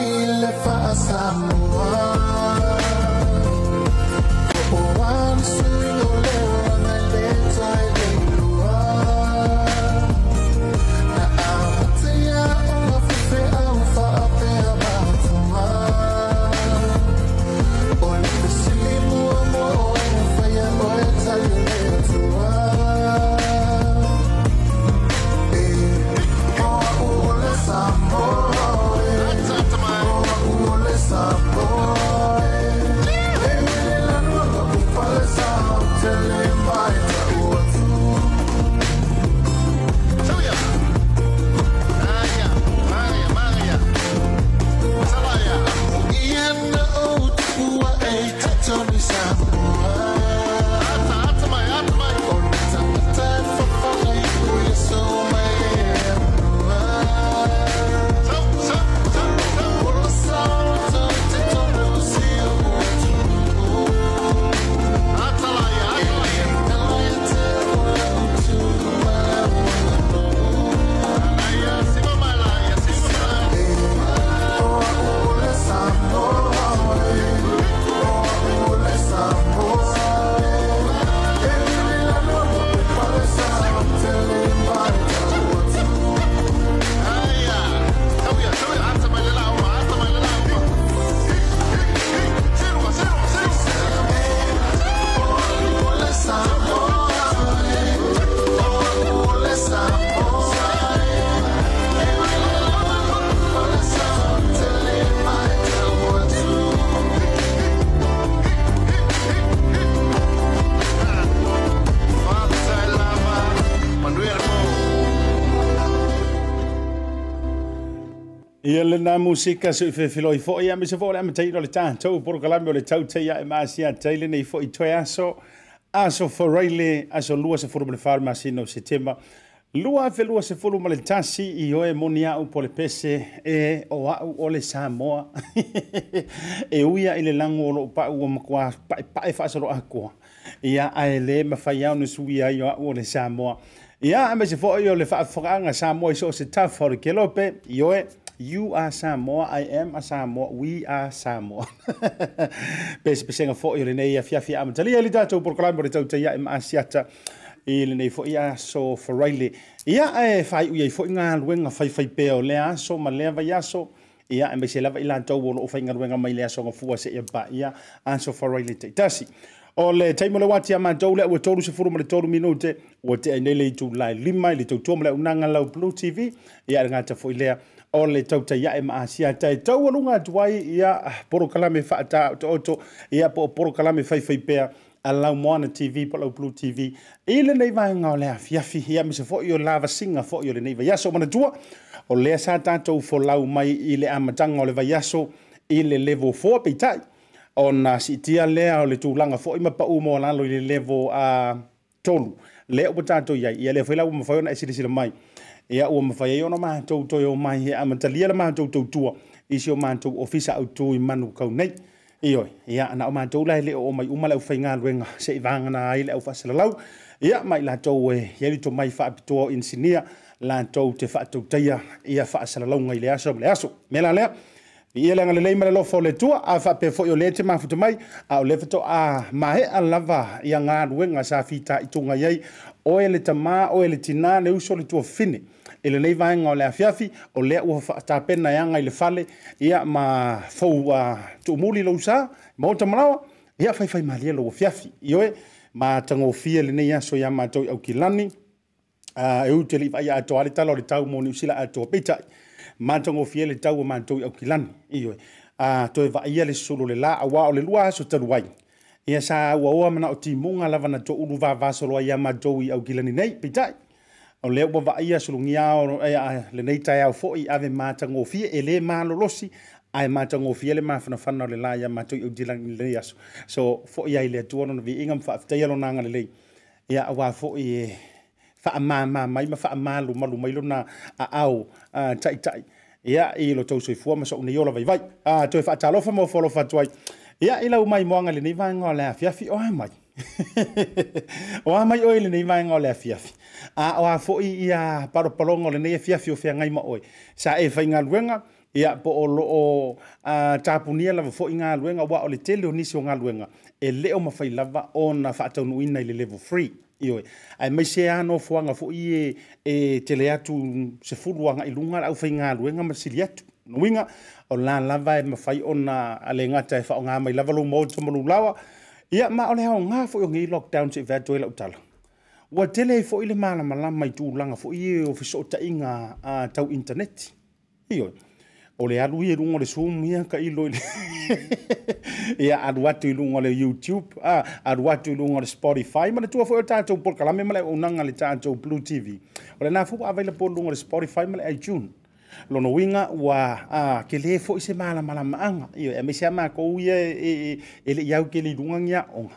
He'll fa samu le na musika su fe filo i foi me se vola me te no le to por kala me le tau te ya ma si a te le nei fo i ya so aso foraile aso lua se formule farmasi no setema lua fe lua se formule tasi i o e monia u pole pese e o a o le samoa e uia ile lango lo pa u ma kwa pa pa fa so ro akwa ia a ele aele mafaiau nusu ia i o le samoa Ia ame se fo yo le fa fanga Samoa so se ta for ke lo pe yo e you are Samoa I am a Samoa we are Samoa pe øh, se pesenga fo yo le nei afia afia am tali ali ta to proclaim kala mo tau te im asiata i le nei fo ia so for Riley ia e fai u ia fo nga luenga fai fai pe o le aso ma le va ia so ia ame se lava i lantou o loo faigaluega mai le asogafua seʻia baia aso farai le taʻitasi o le taimo le wati ama dole o tolu se furu mo minute o te nele i tu lai lima le tau tuam le unanga lau Blue TV ia le ngata fo ilea o le tau ta ia ema asia tai tau alunga duai ia ah, poro kalame fa ta oto oto ia po poro kalame fai fai pea a lau moana TV po lau Blue TV ile nei vai nga o le afi afi ia mi se fo i o lava singa fo i o le nei vai yaso mana dua o lea sa tatou fo lau mai ile amatanga o le vai yaso ile levo fo peitai tai ona sitia lea o le tulaga foʻi ma paumo o lalo i le levo a tolu le upu tatou iai ia le foi lau mafai ona e silasila mai ia ua mafai ai ona matou toe o mai e a matalia le matou tautua i si o matou ofisa autū i manu kau nei ioe ia ana o matou lae lē oo mai uma le aufaigaluega seʻi vagana ai le aufaasalalau ia mai latou e ialito mai faapitoa o insinia latou te faatoutaia ia faasalalauga i le aso ma le aso me lalea i ia leagale lei ma le lofa o le tua a faapea foʻi o lē te mafuta mai a o le fetoʻa maeʻa lava ia galuega sa fitaʻituga i o oe le tamā oe le tinā le uso o le tuafine i lenei vaega o le afiafi o lea ua faatapena e aga i le fale ia ma fou a tuumuli lou sā ma ota malaoa ia faifai malia lou afiafi i oe ma tagofie lenei aso iā matou i aukilani e ute lii faaia atoa le tala o le tau mo niusila atoa peitaʻi matagofia le tau a matou i aukilani ioe a toe vaia le sosolo le la auā o le lua aso talu ai ia sa auaoa mana o timuga lava na toulu vavasolo ai a matou i aukilani nei peitaʻi o lea ua vaia sologia o eh, lenei taeao foʻi ave matagofie e lē malolosi ae matagofia le mafanafana o le la ia matou i aukilani lelei aso so foʻi ai le atua lona viiga ma faafetaia lona agalelei ia auā foʻi e fa ma ma mai ma fa ma lu ma mai lu na a au a tai tai ya i lo tau sui fuama so ne yola vai vai a tu fa ta lo fa mo fo lo fa tuai ya i lau mai moanga le nei vai ngo le afia fi o mai o mai oi le nei mai ngo le afia fi a o a fo i ia paro palongo le nei afia fi o fia ngai ma oi sa e fai ngal wenga ia po o lo o a tapunia la fo inga luenga wa o le tele o nisi o ngal wenga e leo mafai lava o na fa tau nuina i le level 3 ai ae maise ano foaga foʻi e e tele atu sefuluaga i luga laʻau faigaluega nga sili No winga o la lava e mafai ona a le gata e faaogā mai lava lou mao lawa. ia ma ole le aogā foʻi o gei lockdown seʻi vea toe laʻu tala ua tele ai e foʻi le malamalama i tulaga foʻi e o fesootaʻiga a tau interneti ioe o le alu i luga o le sumia ka ilo i ia alu atu i luga o le youtube a alu atu i luga o le spotify ma le tua foʻi o le tatou polokalame ma le aunaga le tatou blue tv o lenā fuaavaila po luga o le spotify ma le itune lona uiga ua a kelē foʻi se malamalamaaga io e maise e, e, e amakou ia e leʻi au ke liilugagi aʻoga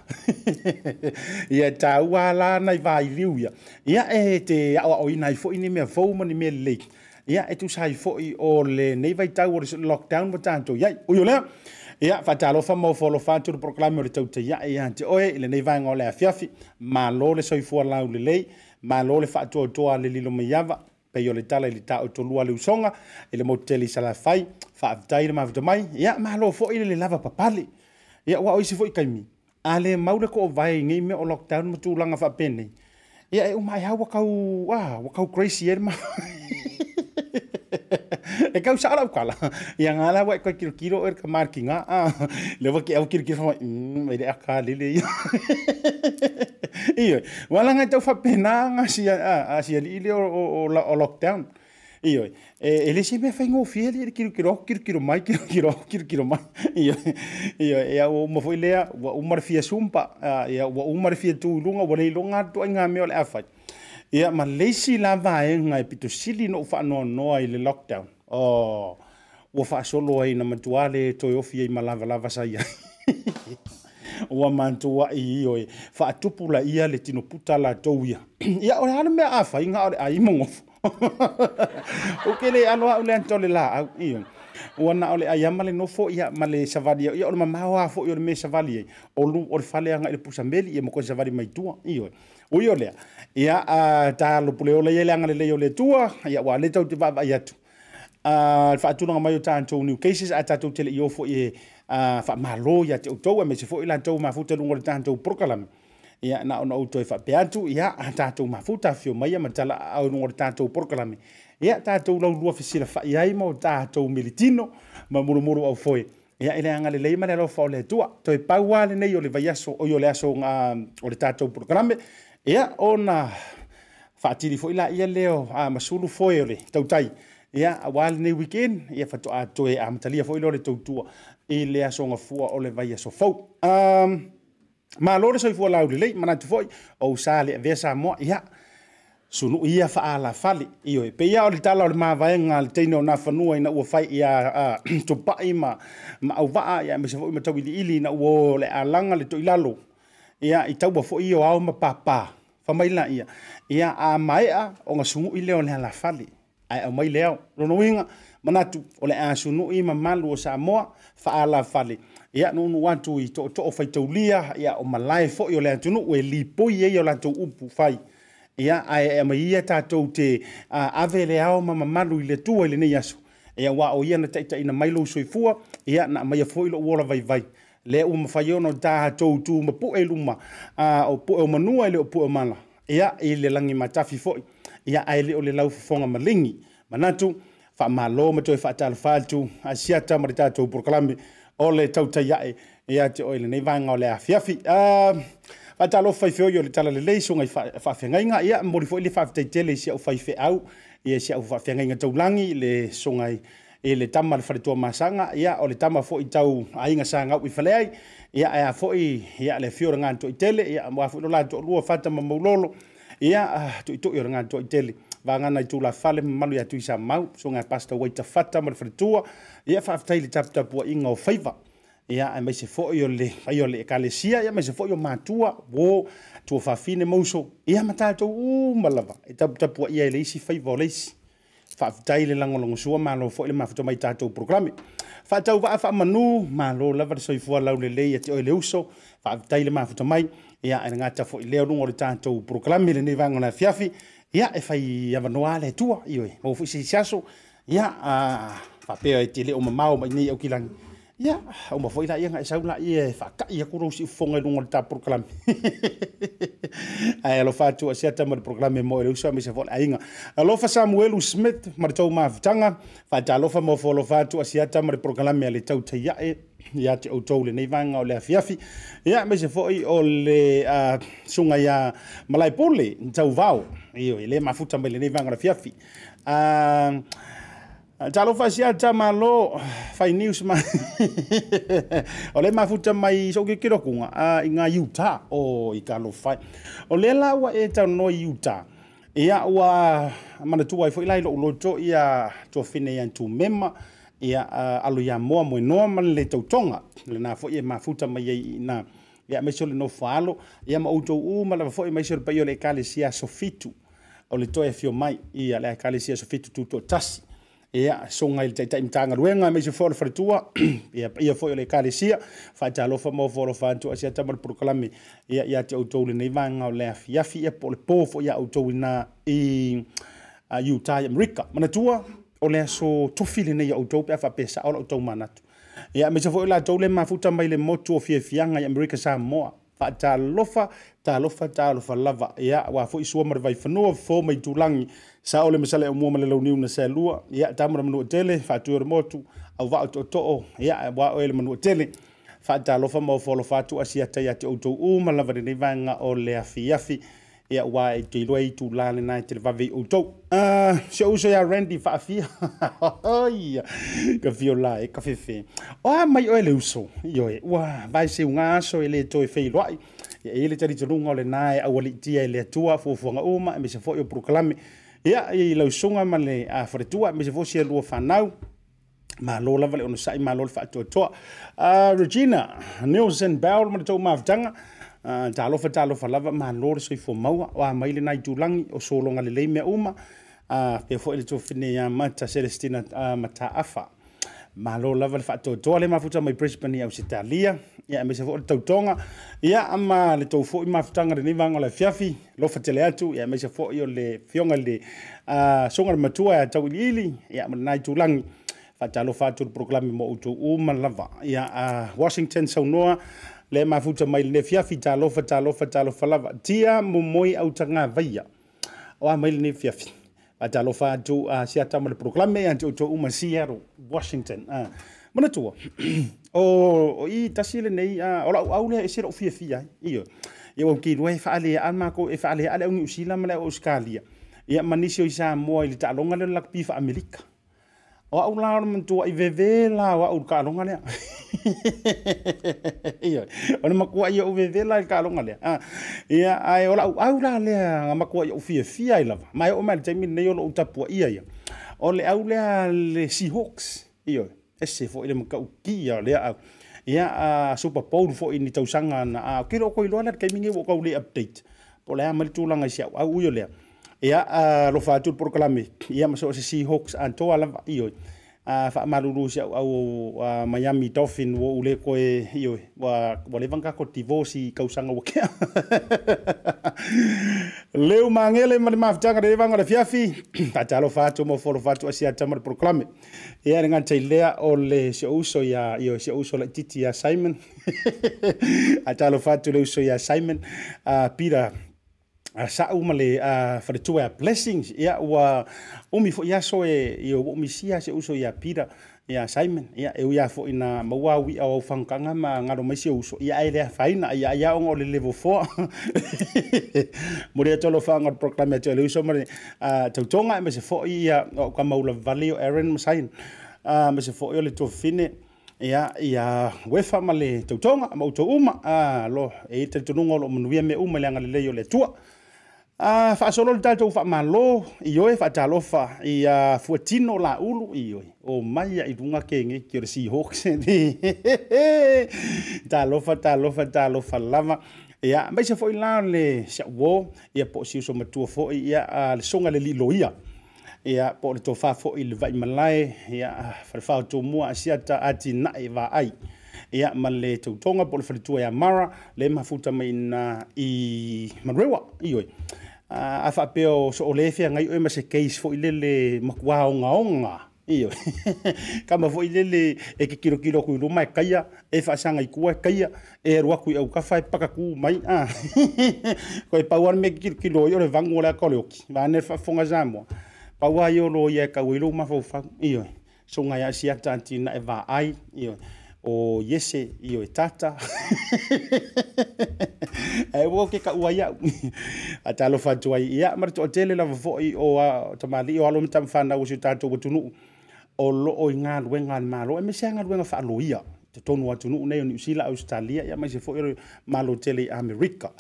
ia e tāua la nai vailiu ia ia e te aʻoaʻoina ai foʻi ni mea fou ma ni mea lelei ia e tusai foʻi o lenei vaitau o le lockdown ma tatou iai uio lea ia faatalofa mo folofa atulu proklami o le tautaiaʻi iā te e oe i lenei vaega o le afiafi malo le soifua lau lelei malo le faatoatoa le lilo mai ava pei o le tala i le taʻoitolua le usoga i e le motutele salafai faavetai i le mafuta mai ia malo foʻi le le lava papali ia ua o isi foʻi kaimi a le mau le koʻovae igei mea o lockdown ma tulaga faapenei ia e umaeau wakau a wakau crasi ai e le mafai e kau sara kala, yang ala ngala wa ko kiro kiro er eh, ka marking a ah, ah. le wa ki au kiro kiro mm ele aka lele iyo wala nga eh, tau fa pena nga ah, si a si ile o o lockdown iyo e ele se me fa ngo fiel ele kiro oh, kiro kiro kiro mai kiro oh, kiro kiro kiro mai iyo iyo ya o mo foi le wa umar fia sumpa ya wa umar fia ya, tu lunga wala lunga tu nga me ole afat ia ma leisi lava e ngai pitosili no faanoanoa i le lockdown o ua faasolo ai na matua le toe ofi ai ma lavalava sai e ai ua mantou aʻi ioe faatupu laia le tinoputa latou ia ia o le mea afaiga o le ai mogofo o ke le aloaʻu le anitole laau ia ua na o le aia ma le nofo ia ma le savali ia o le mamao a foʻi o le me savali ai o lu o le faleaga i le pusameli ia ma koe savali maitua ioe ui o lea ia a talopule ola ia le aga lelei o le atua ia ua le tau te vaavai atu le faatulaga mai o tatou new cases a tatou teleʻi o foʻi e faamālō iā te outou a me se foʻi latou mafutaluga o le tatou prokalame ia na ona outou e faapea atu ia a tatou mafuta afio mai a ma talaaʻaoiluga o le tatou prokalame ia tatou laulua fesilafaʻi ai ma o tatou militino ma mulumulu au foe ia i le aga lelei ma le alofa o le atua toe pau a lenei o le vaiaso oi o le aso o le tatou prokalame ia ona faatili foʻi laia leo a masulu foe e e e o le tautai ia auā lenei weekend ia fatoatoe a matalia foʻi lo le toutua i le asogafua o le vaia sofou um, malo le soifua laulelei manatu foʻi ou sa le avea sa moa ia sunuu ia faalafale ioe pe ia o le tala o le mavaega le teine ona fanua ina ua fai ia tupaʻi ma auvaa ia mese foʻi ma tauiliʻili ina ua o le alaga le toʻilalo ia i tauba fo io au ma papa fa mai la ia ia a mai a o nga sungu i leo la fali ai o mai leo lo no winga manatu o le a sunu i ma malu o sa moa fa ala fali ia no no watu i to to fa tau lia ia o malai fo io le tunu o e li po ye io la tau upu fai ia ai e, e mai ia ta tau te ave le ao ma malu i le tua i le nei aso ia wa o ia na taita ina mai lo soifua ia na mai fo i lo wola vai vai le u mafayono ta to tu ma pu e luma a o pu e manua e le e o pu mala ia e le langi ma tafi fo ia ai le o le lau fonga malingi manatu fa malo ma to fa tal faltu a siata ma ta to por klambi o le tau ta ia e ia te o le nei vanga o le afiafi a fa tal o fai fo yo le tala le le so ngai fa fa ngai ia mo le fo le fa te tele si o fai fe au ia si o fa fe ngai ngai tau langi le so ngai e le tama le faletua masaga ia o le tama foʻi tau aiga sagau i fale ai ia e a foʻi ia le afio o le gatoʻi tele ia ua foʻi lo latou alua fatamamaulolo ia toʻitoʻi o le gatoʻi vagana i tulafale mamalu iā tui mau so e pasta uai tafata ma le faletua ia faafetai le taputapuaʻiga o faiva ia e maise foʻi o le ai o le ekalesia ia maise foʻi o matua ma tua ya mauso ia matatou uma lava e taputapuaʻia e le isi faiva o le isi faafitai le lagolago sua malo foi le mafotomai tatou programe faatau vaa faamanū malo lava le soifua lau lelei a te oe le uso faafitai le mafotomai ia e lagata foi lea luga o le tatou programe lenei vagona afiafi ia e fai avanoā le atua ioe ou foi seisiaso ia faapea e tele o mamao mai nei au kilagi ia au mafai lai agai sau lai e faakaʻi aku lou siʻufoga i luga le taproklame ae alofa atu asia tama le proklame mo e le usa ma se Lo alofa Samuel smith ma le tou mafutaga faatalofa mo foalofa atu asia tama le proklame a le tautaiaʻe iā te outou lenei vaga o le afiafi ia ma se foʻi o le suga iā malaepole tauvao io i lē mafuta mai lenei vaga o le afiafi talofa sia tamalo fai news ma o le mafuta mai soukekirakuga a ah, i ga utah o i kalofai la wa e no yuta ia ua manatua ai foʻi lai lo loto ia tuafine tu mema ia uh, alo ia moa moenoa man le tautoga lenā foʻi e mafuta mai ai inā ia maiso le nofa alo ia ma u ma lava foʻi maiso le paia o le ekalesia sofitu o le toe afio mai ia le ekalesia sofitu tutoatasi ia e suga i le taʻimatagaluega ma se foale faletua ia ia foʻi o le ekalesia faatalofa mo foalofa atu asia tama le polokalame ia iā te outou lenei vaega o le afiafi e ia po o le pō foʻi iā outou inā i uta i amerika manatua o le aso tofi lenei outou pe a faapesao o le outou manatu ia ma se foʻi o latou le mafuta mai le motu o fiafiaga i amerika samoa faatalofa talofa talofa lava ia ua foʻi sua ma le vaifanoa fo mai tulagi sa o le masale o mua ma le launiu na sa lua ia tamara manua tele faatua le motu au va'o to'oto'o ia e uā oe le manua tele faatalofa ma o folofa atu asi ata iā te outou u ma lava lenei vaega o le afiafi ia uā e keiloa i tulā lenā e te le vavei outou ah, se ouso iā randy faafia ia ka fiola e ka fefe oa mai oe le uso ioe ua vaeseuga aso e lē toe feiloa'i ia e i le talitaluga o lenā e auali'itia e le atua fuafuaga uma e mese fo'i e o purukalame ia i lausuga ma le afaletua e mese fosi alua fanau malo lava le ona saʻi malo le faatoatoa regina nilson bell ma le tou mafutaga talofa talofa lava malo le soifo maua o amai lenai tulagi o sologa lelei mea uma pea foʻi e le tuafine ia mata celestina mataafa malo lava le faatoatoa le mafuta mai brisbane i ausitalia ia e maise foʻi le tautoga ia ama le tou foʻi mafutaga lenei vaga o le e fiafi lofa tele atu ia e maise foʻi o le fioga i le soga le matua e atau iliili ia ma lanai tulagi faatalofa atu le proglame mo outou uma lava ia washington saunoa le mafuta mai lenei afiafi talofa talofa talofa lava tia momoi autagavaia o a mai lenei fiafi atalofa atu a ah, sia tama le proclame ia toutou uma sia washington a ah. mana tua o i tasile nei a ah, ola au le e fia fia iyo ai io ia ua kilua e faalea'a mako e faalea'a le ale niusila ma le au auskalia manisi o i ta longa le lak pifa o au lao man tua i vewe la o au ka alonga lea. Ia, o ne makua i au vewe la ka alonga lea. Ah, ia, ai, o lao au la lea, a makua i au fia fia i lava. Mai o mani, taimini nei o lo utapua ia ia. O le au lea le Seahawks, Iyo, ese fo ele maka uki ia lea au. Ia, a super bowl fo ini tausanga na a, kira o koi loa lea, kai mingi e wo kau le update. Po lea, malitulanga isi au, au uyo lea. ia lofatu eh, lo fatu por kalame ia maso se Seahawks an to ala io a eh, fa malulu sia au eh, Miami Dolphin wo ule ko e yo wa wa le vanga ko tivosi kausanga wo kia leu mangele ma ma tanga le vanga le fiafi ta fa fatu mo for fatu asia tamar por ia nga le o le se uso ya yo se uso la titi ya Simon a fa fatu le uso ya Simon a pira asa'u ma le a faletua a blessings ia ua umi foʻi aso e ia ua umisia se uso ia pira ia simon ia e foʻi na maua auiʻa o aufagakaga ma galo maisi o uso ia e le afaina ia ia oga e o le level four mo le atolo atu le uso ma le tautoga e ma se foʻi ia o vale o ma se foʻi o le tuafine ia ia uefa ma le tautoga ma outou uma lo e taitonuga o loo manuia mea uma i le agalelei o le atua a ah, faasolo le tatou faamālō i oe faatalofa ia fuatino laulu ulu oe o mai aʻi luga kege ki o le sihawks talofa talofa talofa lava ia se foʻi la le wo, ia po o siuso matua foʻi ia a le soga le liʻiloia ia po o le tofā foʻi le vaʻimalae ia falefaaotomua asiata va vaai ia ma le tonga po le faletua e mara le mafuta mai na i manurewa i oe Ah, a fa pe so o ngai o ma case fo ilele le makwa nga o nga io ka fo ilele le e ke kilo kilo ku luma e kaia e fa sa ngai ku e kaia e ro ku au ka fa e paka ku mai a ko e power me kilo kilo yo le vangola ko le ok va ne fa fonga jamo pa wa yo lo ye ka wi luma fo fa io so ngai asia tantina e va ai iyo o yese i o tata. e wo ke ka uaya. Ata lo fa tuai ia mar to tele la vo i o a to mali o alo mitam fa na o shuta to butunu. O lo o nga wenga ma lo e me se nga wenga fa lo ia. Te tonu atu nu nei ni sila Australia ya mai se fo ero malo tele America.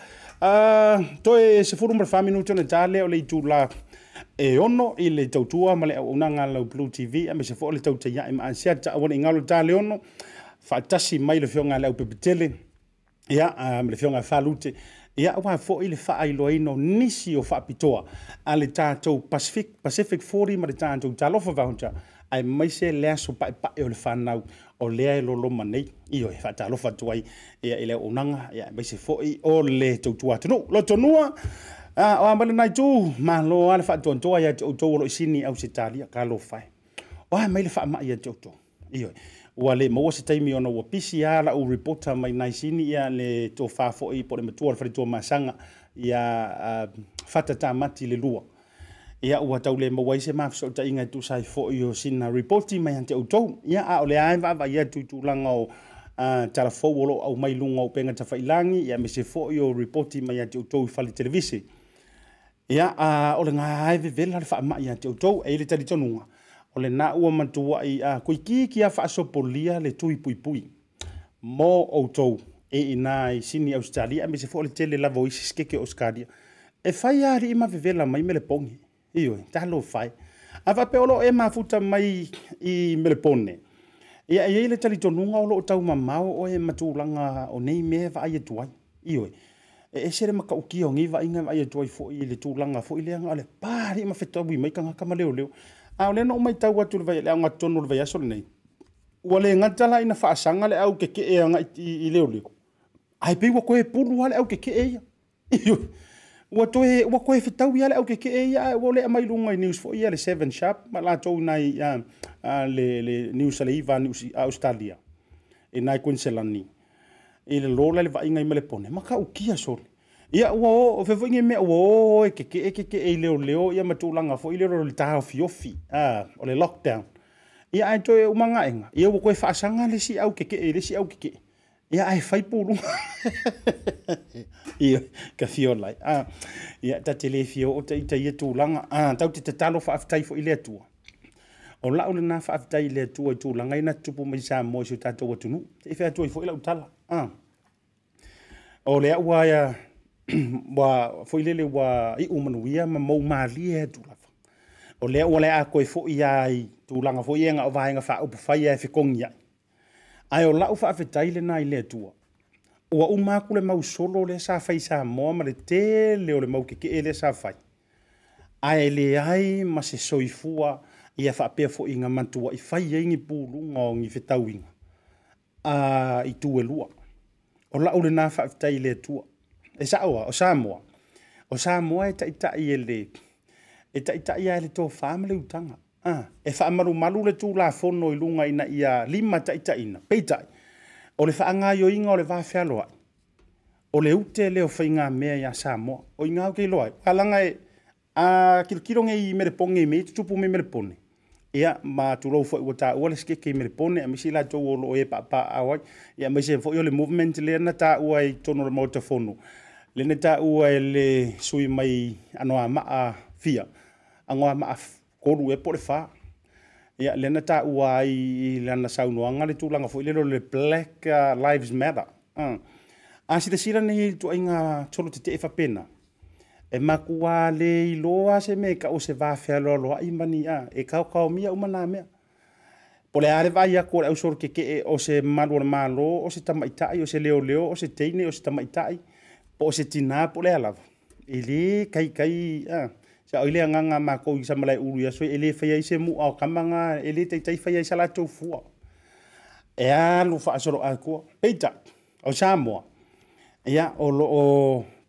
Ah to e se fo numbra fa minuto na tale o le tu la e ono i le tautua ma le unanga lau Blue TV a me se fo le tautua ya e ima ansiata a wane ingalo ta le ono faatasi mai le fioga a le aupepetele ia ma le fioga e falute ia ua foʻi le faailoaina o nisi o faapitoa a le tatou pacific pacific fori ma le tatou talofa vahota ae maise le aso paʻepaʻe o le fanau o lea e loloma nei io e faatalofa atu ai ia e i le aunaga ia e maise foʻi o le toutuā tonuu lo tonua o a malanai tu malo a le faatoatoa iā te outou o loo isini au se talia kalo fae o ae mai le faamaʻi ia te outou ioe ua le maua se taimi ona ua pisi ala la'u reporta mai naisini ia le tofā fo'i po le matua o le faletua masaga ia fatatamati le lua ia ua tau le maua ai se mafesoʻitaʻiga e tusai fo'i o sina repoti mai ante outou ia a o le a e tu tuitulaga o talafou o lo'o aumai luga o pega tafailagi ia me se fo'i o repoti mai ante outou i fale televisi ia a o le gaae vevela le faamaʻi ante outou ai e le talitonuga ole na ua matua i a koi ki ki a whaasopolia le tui pui pui. Mō outou e i nā i sini Australia, me se fō le tele lavo i sikeke Oskadia. E whai ari i mawewela mai mele pongi. Iyo, ta lo whai. A wape olo e mafuta mai i mele le pone. E a le tali tonunga olo o tau mamau o e matu matulanga o nei me wa aie tuai. Iyo, e e sere maka uki o ngiva inga wa aie tuai fo i le tulanga fo i leanga ale pāri i mawhetabui mai ka ngaka leo leo au le no mai tau atu le vai le anga tonu le vai aso nei ua le ngata la ina faasanga le au keke e anga i, i leo leo ai pei wako e pulu ha le au keke e ia ua toe wako e fitau ia le au keke e ia ua le amai lunga i news for ia le 7 sharp ma la tau nai uh, uh, le, le news ale iwa news australia e nai kwenselani e le lola le vai ngai me le pone maka ukia sole ia ua o o fefoʻige mea ua o e keke, e, e i leo, ia matuulaga foʻi le lole tahaofiofi o le lockdown ia ae toe inga, ia ua koe faasaga le au keke, e le au keke. ia ae fai puluga ia ka fiolai a ia tatelē fioo taʻitaia tulaga a tau te tatalo faafetai foʻi le atua o laʻu lenā faafetai i le atua i tulaga ina tupu mai sa mo i so tatou atunuu teʻi featuai foʻi laʻu tala a o le aʻu aia wa foi lele wa i o manuia ma mau ma li e tu la fa o le e o le a koi fo ia i tu langa nga fo ia nga va nga fa o pu fa ia fe kong ia ai o la u fa fe tai le nai le tu o u ma ku le mau solo le sa fa sa mo ma le te le o le mau ke ke le sa fa ai le ai ma se soi fua ia fa pe fo inga tu i fa ia e ingi pu lu nga ngi fe tau a i tu e lua o la o le na fa fe tai le tu a e saʻoa o samoa o samoa e taʻitaʻi e le e taʻitaʻi ae le tofā e ma le utaga e faamalumalu le tulafono i luga ina ia lima taʻitaʻina peitaʻi o le faagaioiga o le vafealo ai o le ute lea o faiga mea iā samoa o i gao keiloa ai alaga e a kilokiloge i melepoge mei tutupu me melepone ia ma tulou foʻi ua taʻua le sekeke i melepone a maisi i latou o loo e paapaao ai ia maisi foʻi o le movement le na taʻua i tonu le maota fonu le ne ta ua e le sui mai anoa maa fia. a maa koru e pore faa. Ia, le ne ta ua i lana saunua ngare tu langa fuu. Ilero le Black uh, Lives Matter. Mm. A si te sira ne tu inga tolo te te fa pena. E, e maku wa le i loa se me ka o se vafea loa loa i mani a. E kau o mia u umana mea. Pole are vai a kore au soro ke ke e o se maru na malo, o se tamaitai, o se leo leo, o se teine, o se tamaitai. po se tina po le alava ele lē kaikai a se ao i le agaga makou i samalai ulu ia ya soe e lē faia i se mu'a o kamaga e lē taitai faia i sa latou fua e alu faasolo'a koa peita e o samoa ia o lo'o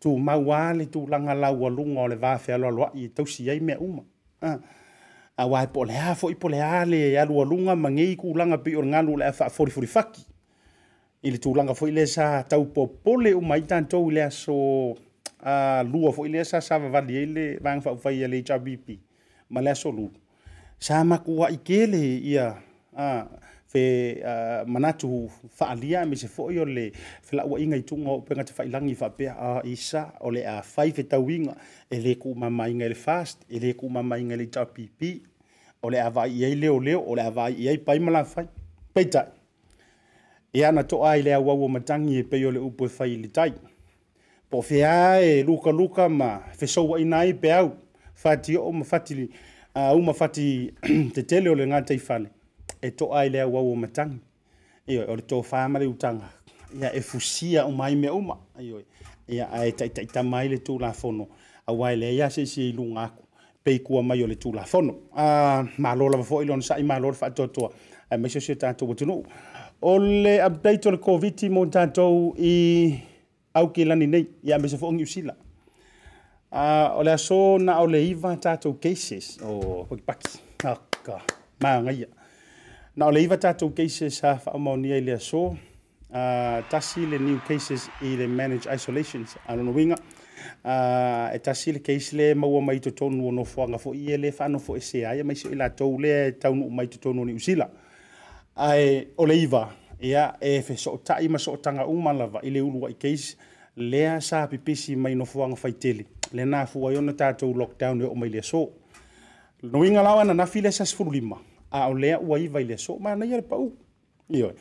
tumau ā le tulaga laualuga o le vafealoaloa'i e tausi ai mea uma auā e po o leā fo'i po leā le alualuga magei kulaga pei o le galu o le a fa'afolifoli faki i le tūlanga fo i le sa tau po pole o mai tanto i le aso a lua fo i le sa sa vavali i le vang fa ufai i le HRBP ma le aso lu sa makua i kele i a fe manatu faalia me se fo i o le fe la ua inga i tunga o penga te failangi fa pe a isa o le a fai fe tau inga e le ku mama inga le fast e le ku mama inga le HRBP o le a vai i leo leo o le a vai i pai malafai peitai e ana to ai le awa matangi e peo le upo e fai li tai. Po e luka luka ma fesau wa ina i peau fati o ma fati li uh, uma fati te tele o le ngata i fale e to ai le awa wa matangi e o le to fama le utanga ia e fusia o mai me uma ia e ia ai tai tai ta mai le tu la fono a wai le ia se se lu nga pe ku a mai o le tu la fono a ma lo la fo i lon sa i ma lo fa to to a me se se ta to to no o update on covid koviti mo tatou i aukilani nei ia me sefoogi usila o le so na ole le iva tatou cases o pakipaki aka magaia na ole le iva tatou cases ha a faamaonia i le aso tasi le new cases i le manage isolations alonauiga e tasi le case le maua mai no totonu o nofoaga foʻi e lē faanofo ese ai a maisoi latou lea e taunuu mai totonu o ni usila ae o le iva ia e fe ma soʻotaga uma lava i le ulu aʻi keisi lea sa pipisi mai nofoaga faitele lenā fuai ona tatou lockdown e oo mai le aso noiga lao ananafi le sasfululima a o lea ua iva i le aso manaia le pau ioe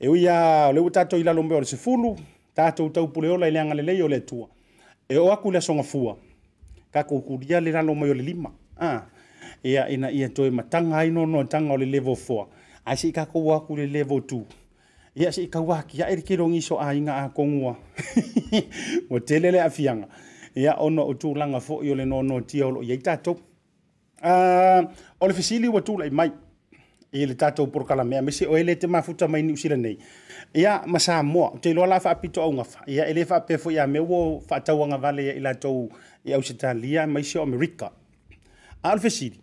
e uia o le ua tatou i lalo mea o le sefulu tatou taupuleola i le agalelei o le atua e o aku i le asogafua kakoukulia le lalo mai o le lima ia ina ia toe mataga ai nonoataga o le level 4 ai si ka kua ku le level ia si ka wa ki ai ki rongi so ai nga ko ngua mo telele afianga ia ono o langa fo yo le no no ti o ye tato a ah, o le fisili wo tu mai ia le tato por kala me se o ele te mafuta mai ni usila nei ia masa mo te lo la fa pito o nga fa ia ele fa pe ia me wo fa tau nga vale ia lato ia usita lia mai se o america a le fisili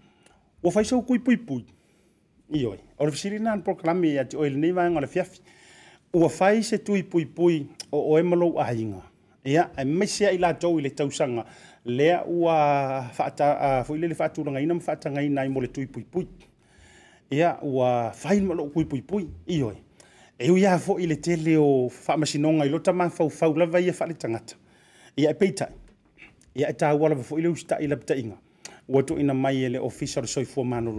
wo fa so kui pui pui ioi o le fasili na proklami ia te oe lenei vaega o le fiafi ua fai se tuipuipui o oe malou aiga ia e maise ai latou i le tausaga lea ua faata foʻi lele faatulagaina ma faatagaina ai mo le tuipuipui ia ua fai ma loo kuipuipui ioe e u iā foʻi le tele o faamasinoga i lota mafaufau lava ia e faaletagata ia e peitaʻi ia e tāua lava foʻi le usitaʻi lapitaʻiga watu ina mai e soifua ofisa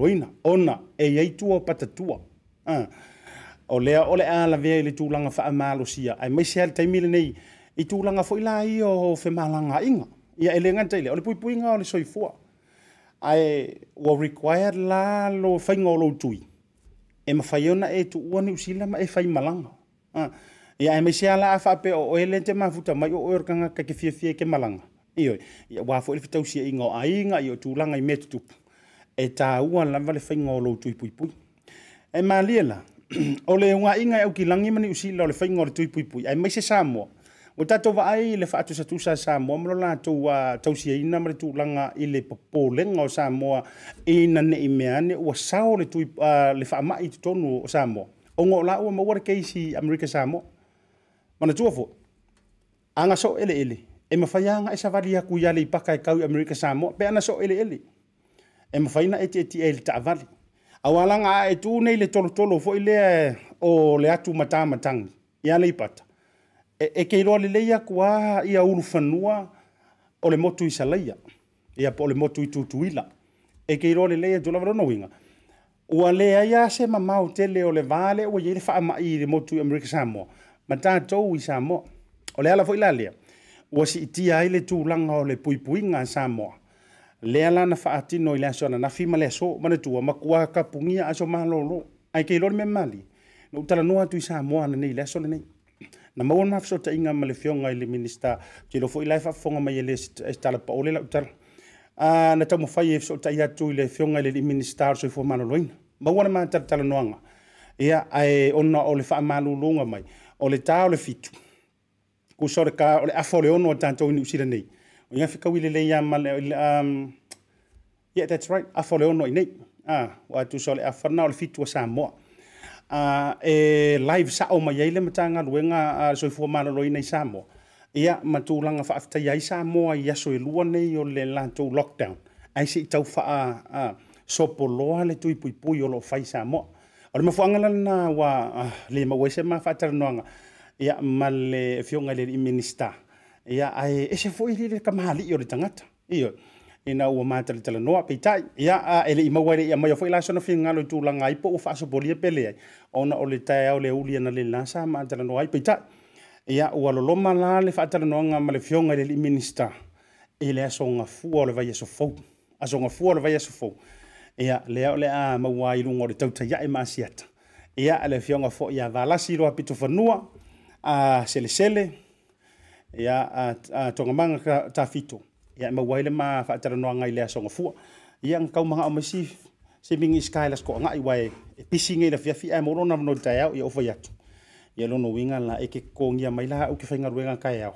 o ona e ai tua o patatua uh. o lea ala vea alavea tulanga faa tulaga sia ai mai a le taimi lenei i tulaga fo ila ia o inga ia e lega taile o pui puipuiga o le soifua ai wo required la lo faiga o tui e mafai ona e tuua usila ma e malanga uh. ia ai e mai a la fa pe o ele te mafuta mai o oe o e ke fie fie ke malanga Iyo, ya wafo ili fitau siya ingo ainga, iyo tulanga ime tutupu. E ta ua lamba le fengo lo tui pui pui. E maalia la, ole unga inga au e ki langi mani usi la le fengo lo tui pui pui. E maise samo, o tato wa ai le fatu sa tusa samo, amro la to wa tau uh, siya ina mani tulanga ili popo lenga o samo, ina ne imeane ua sao le tui, uh, le fa amai tutonu o samo. Ongo la ua mawara keisi Amerika samo, mana tuafo, anga so ele ele e mawhai anga e sa wali aku i ale i paka e kau i Amerika Samoa, pe ana so ele ele. E mawhai na e te eti e le ta avali. A walanga a e tū nei le tolo tolo fo i lea o le atu mata matangi, i ale i pata. E, e keiroa le leia kua i a uru whanua o le motu i salaia, i a po le motu i tutuila. E keiroa le leia e tu lavaro nohinga. Ua lea ia se mamau tele o le vale o i le wha ama i le motu i Amerika Samoa. Matatou i Samoa. O le ala fo i lalea. ua siitia ai le tulaga o le puipuiga a samoa lea lana faatino i le aso ananafi ma le aso ma ma kuā kapugia aso malōlō ae keilole mea mali nou talanoa atu i samoa ana le aso lenei na maua na mafesoataʻiga ma le fioga i le minista kilo foʻi lae faafofoga mai e le talapao le laʻutala a na taumafai e fesoataʻi atu i le fioga i le lii minista o le soifua malōlōina maua na matalatalanoaga ia ae ona o le faamalūluga mai o le tā o le fitu ku sore ka ole afo le ono tanto ni usira nei o ia fika wile le ia mal um yeah that's right afo le ono nei ah wa tu sole afo na ole fitu sa mo a e live sa o mai ile matanga luenga soifua malolo nei sa mo ia matulaga faafetai ai sa moa i aso e lua nei o le latou lockdown ai seʻi taufaa uh, sopoloa le tuipuipui o loo fai sa moa o le mafuaga lana ua uh, le mauai se ma faatalanoaga ia male fioga e i le minista ia ae ese foi lii le kamahalii o le tagata io ina ua matalitalanoa peitai ia a e leʻi maua i leʻi amaia foi la sona figalo i tulaga ai po ua faasopolia pele ai ona o le taeao le uli ana le la sa maatalanoa ai peitai ia ua loloma la le faatalanoaga ma le fioga i e le alii minista i le asogafua o le vaiasofou asogafua o le vaiasofou ia lea o le a maua i luga o le tautaiaʻi e ma asiata ia e le fioga foʻi a valasi loa pitofanua a selesele ya a togamaga tafito ia e mauai le ma faatalanoaga i le asogafua ia ga amasi o masi ko iskae lasokoagai ua e pisigai lafiafi ae molo na manoli taeao ia ufai atu ia lona uiga la e kekogia mai la au ke faigaluega kaeao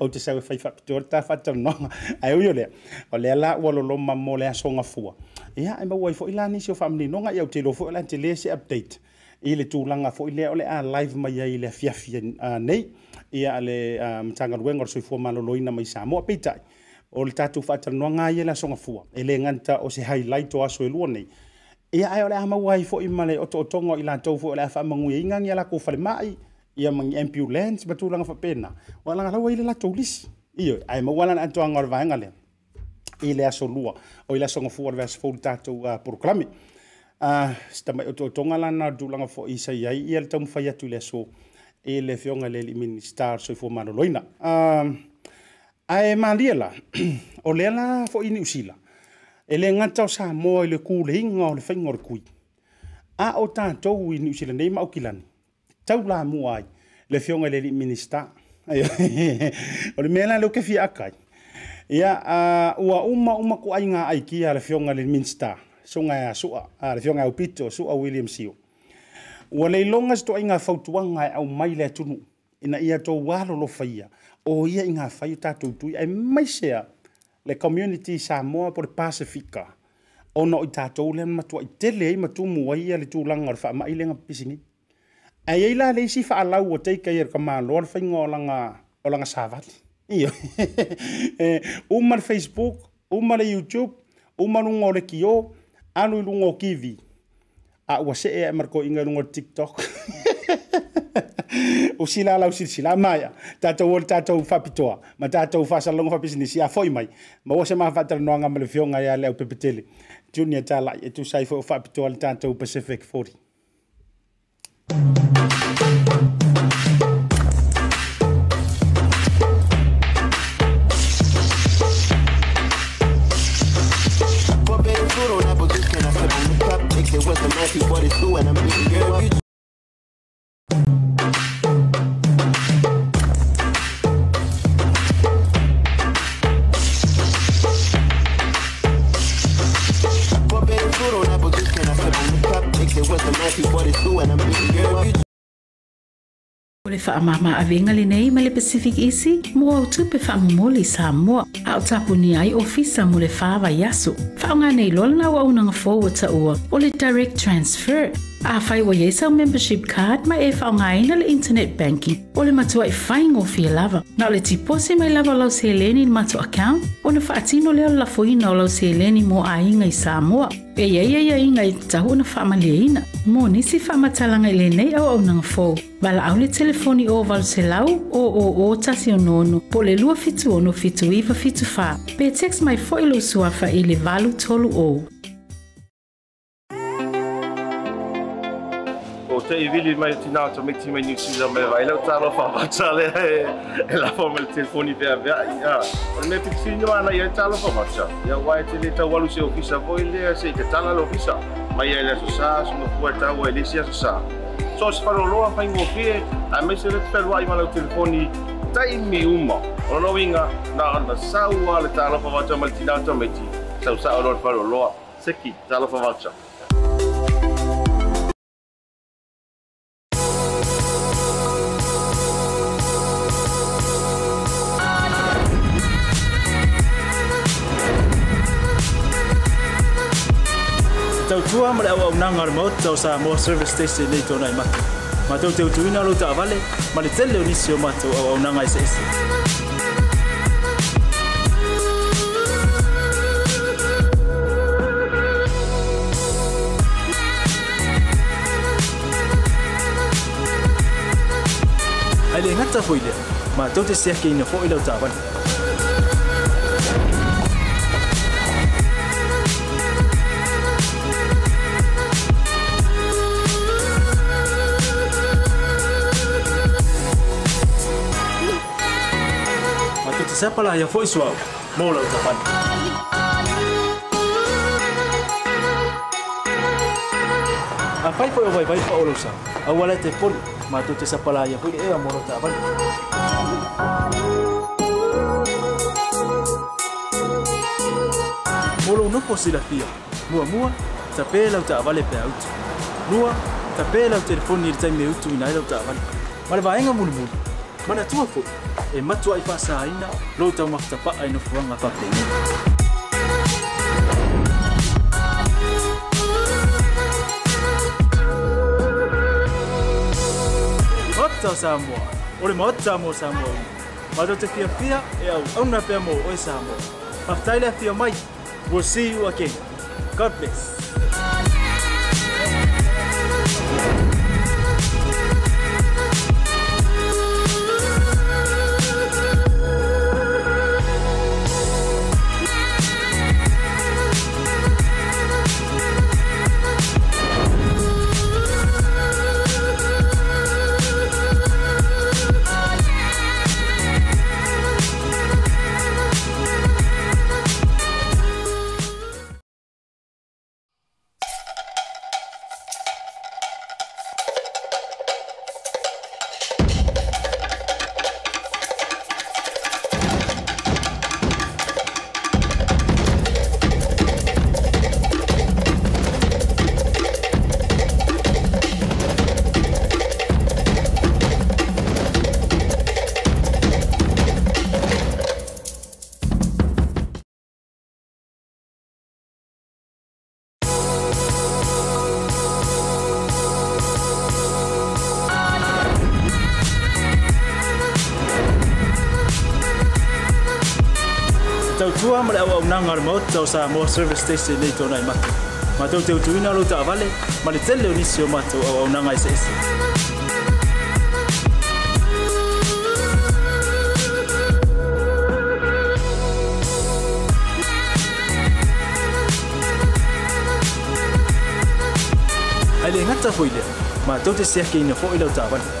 ou te sau e faifaapito le tafaatalanoaga ae ui o le o lea la ua lolomamo le asogafua ia e mauai foʻi lanisi o faamalinoga i au telo foi o le a tele se update i le tulaga foʻi lea o le a live mai ai le afiafi nei ia a le matagaluega o le soifua malōlōina mai samoa peitaʻi o le tatou faatalanoaga ai e le asogafua e lē ganta o se highlight o aso e lua nei ia ae o le a maua ai foʻi ma le otootoga i latou foʻi o le a faamaguiaigagi e a lakou falemaʻi ia magi ambulance ma tulaga faapena ua lagalau ai le latou lisi io ae maua lana atoaga o le vaega lea i le aso lua o i le asogafua o le veasofou le tatou porokalame uh, a ah, se tamai o totoga lana dulaga isai ai ia le taumafai atu i le aso i le feoga le alii minista soifua maloloina ae malia la o lea la foʻi niusila e le gata o samoa le kuleiga le faiga o le kui a o tatou i usila nei maʻaukilani tau lamua ai le feoga i le alii minista o le mea la ah, ua uma uma kuaiga aikia le feoga le minista sunga ya, sua a le fionga upito ya, sua William Sio ua le ilonga sto inga fautuanga e au mai le tunu ina ia to walo lo faia o ia inga fai tu tui ai mai sea le community Samoa po le Pasifika ona i tātou le matua i tele ai matumu ai ia le tu o le wha mai le ngapisini ai ai la le isi wha alau o teika ka mālo le whainga o langa o langa sāwati iyo e, umar Facebook umar YouTube umar o kio anu lungo kivi a ah, ua see e marko inga lungo tiktok usila sila lau sila sila tata tātou o tātou whapitoa ma tātou whasalongo whapisinisi a mai ma wase maha whatara noanga male fionga ia ya pepetele junior tala itu e saifo sai fō tata Pacific 40 Keep what it's doing, I'm beating you up. le faamāmaavega lenei ma le pacific isi mo au tupe faamomoli i sa moa a o tapuni ai ofisa mo le fāvaiaso vaiaso faaogā nei loa lana auaunaga fou ua taʻua o le direct transfer Afai wa yesa o membership card ma e ina le internet banking o le matua e whaingo fia lava. Na le tipose mai lava lau se leni matu account o na atino leo la fuina o lau se eleni mo a inga i Samoa. E ia ia ia inga i tahu na ina. Mō nisi whaamatalanga i nei au au nang fōu. Bala au le telefoni o walu se lau o o o tasi o nono po le lua fitu ono fitu iwa fitu fa. Pe text mai fo ilo suafa i le valu tolu o. sei really mai tinato me ti mai nisi da me vai la taro fa facciale e la forma il telefoni per via ya il me pic fino ana ya talo fa faccia ya vai ti le ta walu se ofisa voi le se che tala lo ofisa ma ya le so sa sono puerta o le sia so sa so si faro lo fa in ofie a me se le per vai ma la telefoni taimi uma ona winga na ana sawa le talo fa faccia ma tinato me ti sau sa ora faro lo seki talo fa faccia ua ma le auaunaga o le maota o sa moa service station nei tonai matu matou teutuina o lou taavale ma le tele o nisi o matou auaunaga eseese ai le gata foi lea matou te seake ina foʻi lau tavale Sepala ya foi suau. Mola utapan. A fai foi o vai vai pa olusa. A wala te pon matu te sepala ya foi e amoro ta ban. Molo no da fia. Mua mua tapela uta vale pe out. Lua tapela o telefone ir tai meutu inaila uta vale. Mala vaenga mulmul. Mana tua foto. e matua i whasaina lou tau mafta paa i no whuanga pape Mata Samoa, ore mata mo Samoa ina Mata te fia fia e au auna pia mo oi e Samoa Mafta ilia fia mai, we'll see you again God bless maramaut tau sa mo service station nei tōna i matu. Mātou te utuina lo ta avale, ma le tele o nisi o mātou au au nangai se ese. Ai le ngata hoi lea, mātou te seake ina fo i lau ta avale.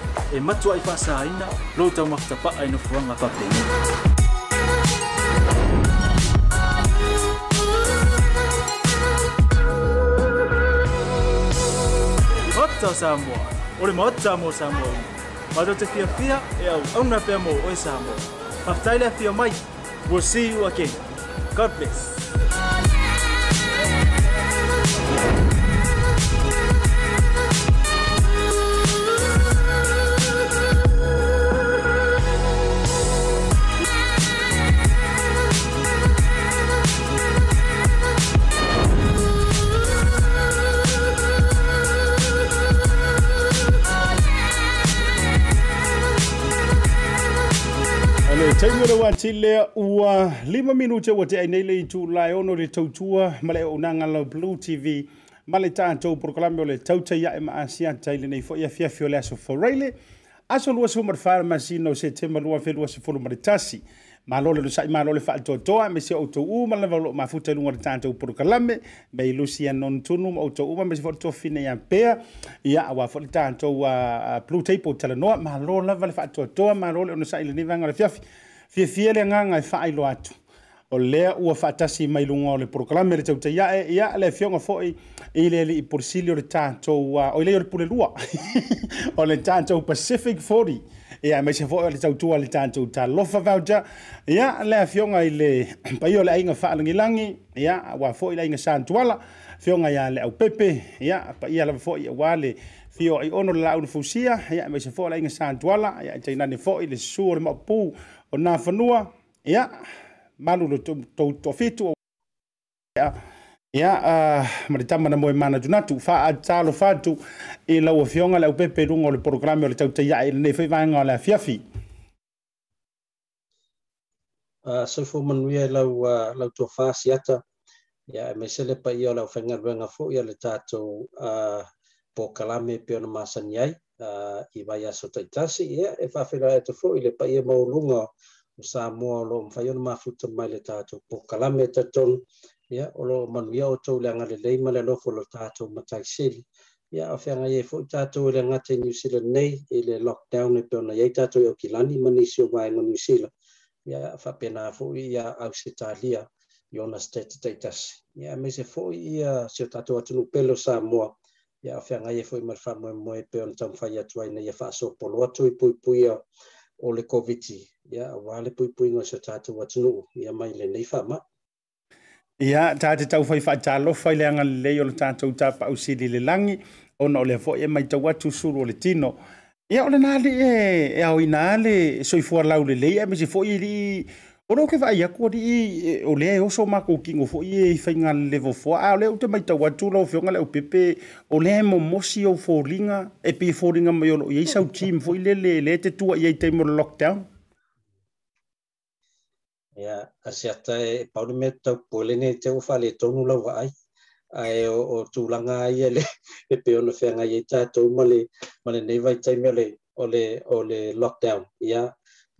e matua i whasaina rou tau mafta paa ino fuanga pape Ota Samoa, ore mo ota mo Samoa ino Mato te fia fia e au auna pia mo oe Samoa Mafta ilia fia mai, we'll see you again God bless Taimira wa tile ua lima minute wa te ainele i tu laiono le tautua ma le unanga la Blue TV ma le tātou proklame o le tauta ia e maasia taile nei fo ia fiafi o le aso foreile aso lua sumar farmasi no se tema lua felua se fulu maritasi malo le lusai malo le faatoatoa me se outou uma lava loo mafuta i luga le tatou polokalame me i lusi anonutunu ma outou uma me se faatotofine ia pea ia auā foʻi le tatou a plutaipo talanoa malo lava le faatoatoa malo le ona saʻi lenei vaga o le fiafi fie le agaga e faailoa atu o lea ua faatasi mai luga o le porokalame le tautaiae ia le afioga foʻi i le alii polisili uh, o le tatou o i o le pulelua o le tatou pacific 40 ia mai se foʻi o le tautua le tatou talofa vauta ia le afioga i le paia o le langi ya ia auā foʻi le aiga santuala fioga iā le aupepe ia paia le foʻi auā le fio i ono le launa fausia ia mai se foʻi le aiga santuala ia i tainane foʻi le susu o le o nā whanua, ia, malu lo tau tō whetu o ia, ia, maritama na moe mana junatu, wha a tālo whātu e lau o fionga le upepe rungo le programe o le tau te ia, nei whaivanga o le fiafi. so for manuia lau, uh, lau tō whāsi ata, ia, e me sele pa ia o lau whenga ruenga ia le tātou uh, pō kalame pe ona masani ai, uh, i vai aso taitasi ia e whawhera e tofo i le paia e maurunga o sa mua o lo mwhaion mafuta mai le tātou po kalame e tatonu ia o lo manuia o tau le angale leima le lofo lo tātou matai sili ia o whianga ia e fo tātou i le ngate New Zealand nei i le lockdown e peona iei tātou i o kilani manisi o wai ma New Zealand ia whapena fo i ia au se tālia i ona state taitasi ia me se fo i ia se tātou atunu pelo sa mua ia fa ngai e foi marfa mo mo e pel tam fa ia tuai nei fa so polo atu i pui pui o le covid ia wale pui pui ngos ta tu watu no ia mai le nei fa ma ia ta te tau fa ta lo fa le anga le yo ta tu ta pa usili le langi ona le fo e mai tau watu suru le tino ia ole na le e, e au ina le soifua lau le le ia me se fo Ono ke vai aku di o le o so ma ko kingo fo i fainga level 4 a le o te mai tau atu lo fio ngale o pepe o le mo mosi o fo linga e pe fo linga mai o i sau team fo i le le le te tua i te mo lockdown. Ya, asiata e paulu me tau pole ne te ufa le tonu lau ai ai o, o tūlanga ai le e pe ono whenga i tātou ma le, ma le nei vai taimi o le, o le, o le lockdown. Ia,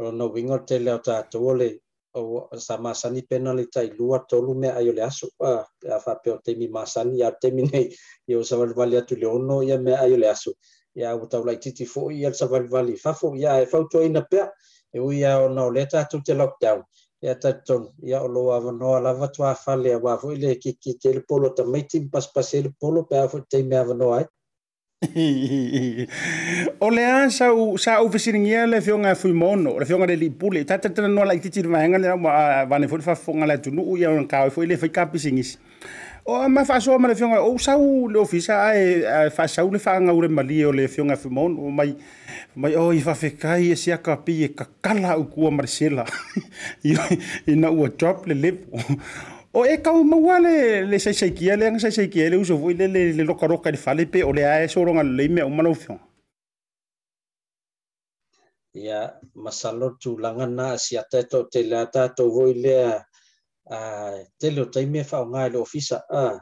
o no wingo te leo tātou o le, sa masani pena le tai lua tolu me ayo le aso a uh, fa pe te mi masani ya te mi nei yo sa val vali atu le ono ya me ayo le aso ya u tau lai titi fo ya sa val vali fa fo ya e fa to ina pe e u ya o no le tatu te lockdown ya ta ton ya o lo ava no ala va tua fa le wa fo le ki ki te le polo ta mai tim pas pas e le polo pe a fo te me ava no ai o le a sau sa ofisinigia le fionga fui mono le fionga le liipule tatatana noa laʻitiiti le vaega le aua vane foi le fafofoga le atunuu ia ona kaoe foi le faikapisigisi o ma faasoa ma le feoga ou sau le ofisa ae e, faasau le faagau le malie o le feoga fui mono mai mai o i faafekai e siaka pi e kakala aukua drop le lepo o e kau mawale le sai sai kia le sai sai kia le uso vui le le le loka roka di fale pe o le ae soronga le me o malau fion. Ia, masalor tu langa na si atato te le atato vui le a te leo taime fao ngai le ofisa a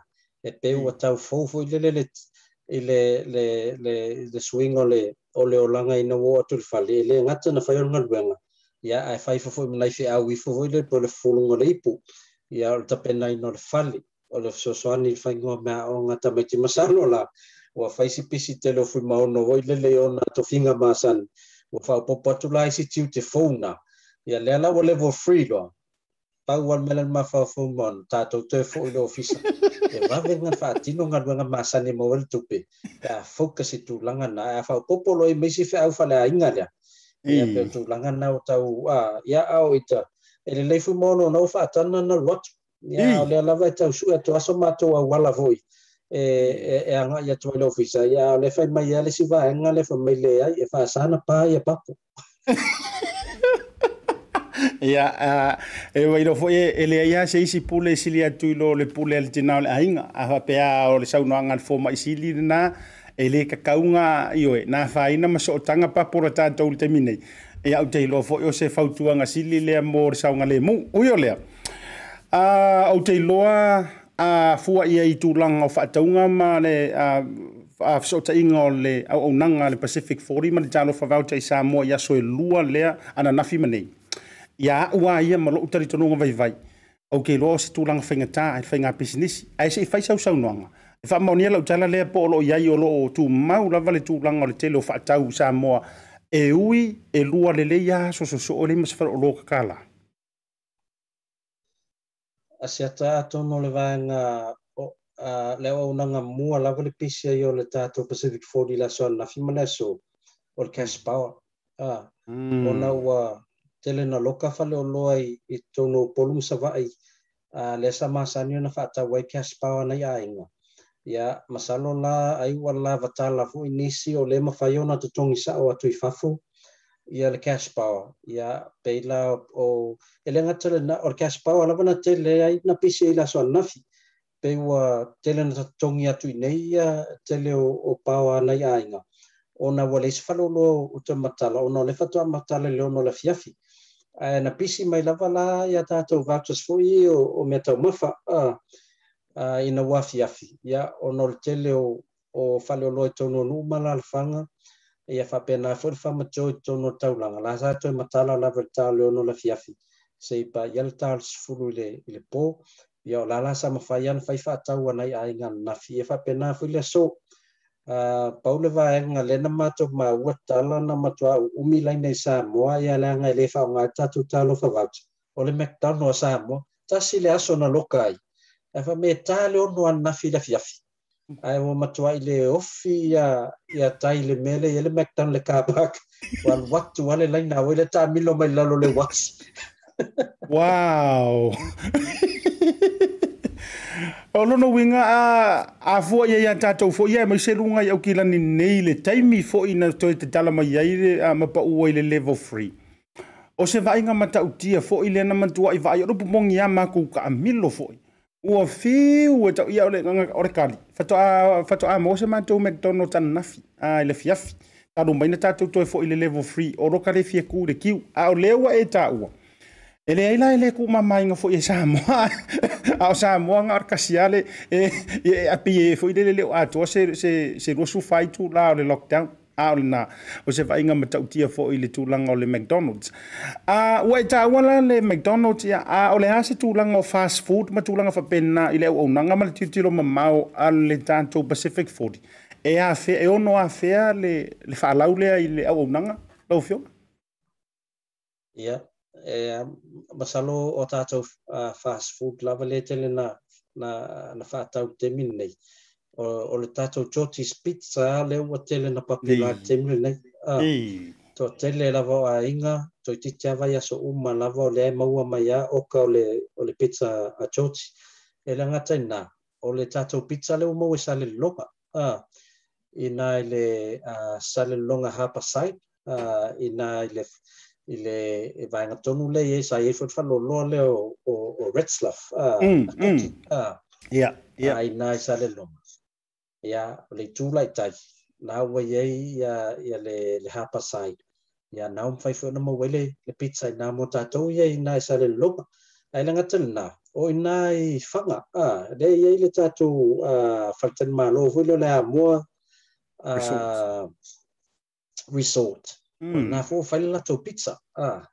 e pe ua hmm. tau fau vui le le le le le le le swing o le o le o langa ina wo atu le fale e le ngata na fai o ngalwenga. Ia, ai fai fofoi mlaifi au wifu vui le po le fulunga le ipu. Ia, ia o tape nai no le fali o le fsoasoani le faigoa mea o gata maiti masalo la ua faisipisi te lo fui maono oi to ona tofiga masani ua faaopoopo atu la isitiu te founa ia lea la ua level free loa pau wan mele ma fa fo e mon ta to te fo le ofisa e va ve nga fa ti no nga nga mo wel tu pe ta tu langa na e fa popolo i me si fa au fa inga ya e pe tu langa o ta u ya au ita ele le fu mono no fa atana na lot ya o le lava ta usu e aso mato wa wala voi e e e anga ya to le ofisa ya le fa mai ya le siva anga le fa mai le ya e fa sana pa ya papo ya e wa ilo foi e, ele le ya se isi pule silia tu lo le pule al tinau le ainga a fa pea o le sau no anga foma isi li na ele le ka kaunga i oe na fa ina maso tanga pa ra ta to le e au te iloa fo'i o se fautuaga sili lea mo le saoga ui o lea a uh, au te iloa a uh, fua ia i tulaga o faatauga ma le uh, a fesootaʻiga o le auaunaga le pacific fori ma le talofa vaotai sa moa i aso e lua lea ananafi ma nei ia a'u a ia ma lo'u talitonuga vaivai au ke iloa o se tulaga faigatā e le faiga pisinisi ae seʻi faisausaunoaga e faamaonia lau tala lea po o loo iai o loo tumau lava le tulaga o le tele o faatau sa moa e ui e lua lele ia so so so ole o loka kala. Asia tātono le vāenga uh, le o nanga mua lava le pisi ai o le tātou Pacific 40 la soa na so o le cash power. Uh, Ona ua tele na loka fale o loa i, i tono polum sa ai uh, le sa masani o na whaata wai cash power na inga. ya masalo la ai wa la vata fu inisi ole mafayona ma to tongi sa o atui fafu ia le cash power ya peila o ele nga tele na or cash power la bana tele ai na pisi ila e so na fi pe wa tele na tongi atui nei ia tele o, o power na ia inga ona wale sfalo lo uta matala ona le fatua matala le ona le fiafi na pisi mai lava ya ia tata o vatus fo i o, o meta mafa uh, uh, ina uafiafi ia ona o le tele o, o faleoloa i tonu aluu ma lalafaga ia faapena foi le famatio i tonu o taulaga la sa toe matala lava le taleono la fiafi sei pa ia le talusefulu i le, i le pō ia o lala sa mafai ana fai faatau anai aiga nanafi ia faapena foi le aso Uh, paule vaega lena matou maua tala na matuaʻu umi lainai samoa ia leaga e lē faaaogā tatou talofa vauta o le mcdonald samoa tasi le aso na loka afa e me tale ono ana filafiafi ae ua matuaʻi le ofi ia ia tai le mea le ia le macdown kapak ua aluatu a le laina auai le tamilo mai lalo le wasi wow o lona uiga a afua ia iā tatou foʻi ae mai seluga i aukilani nei le taimi foʻi na toe tatala mai ai ma paʻū ai le level free o se vaaiga matautia foʻi lea na matuaʻi vaai o lupumogi a makou kaʻamilo foʻi ua fiu e tau ia ole nganga ore kali. Fato a mose ma tau McDonald tan nafi, a ele fiafi. Tadu mbaina tatu toi fo ile level free, o roka le fie kuu le kiu, a o lewa e tau ua. Ele aila ele ku mamai nga fo i e Samoa, a o Samoa nga arkasiale, e, e, e api e fo i le leo atua se, se, se rosu faitu la o le lockdown au le na o se vaiga matautia foʻi i le tulaga o le mcdonalds a ua e tāuala le mcdonalds ia a o le a se o fast food ma tulaga faapena i le auaunaga ma le ma mau a le tatou pacific food e a afe e ono a le le faalau lea i le auaunaga lau fioga ia e masalo o tatou fast food lava le tele na na na faatau temi nei o le tatou toti spitsa le ua tele na papila temu lenei toatele lava o aiga toitiiti avai aso uma lava o leai maua mai a oka o le pitsa a toti e le agata inā o le tatou pitsa le ua maua i salelologa inā i le salelologa hapaside inā i le i le e vaega tonu lei e sai ai foi faloloa lea o Yeah. Mm, mm. ia ia ainā i salelologa ia le tulai tai na wa ye ya, ya le le hapa sai ia na um fai fona mo wele le pizza na mo ta to ye na sa le lop ai langa tan na o na i fanga a le ye le ta to a faltan ma lo vo le mo a resort na fo fai la to pizza a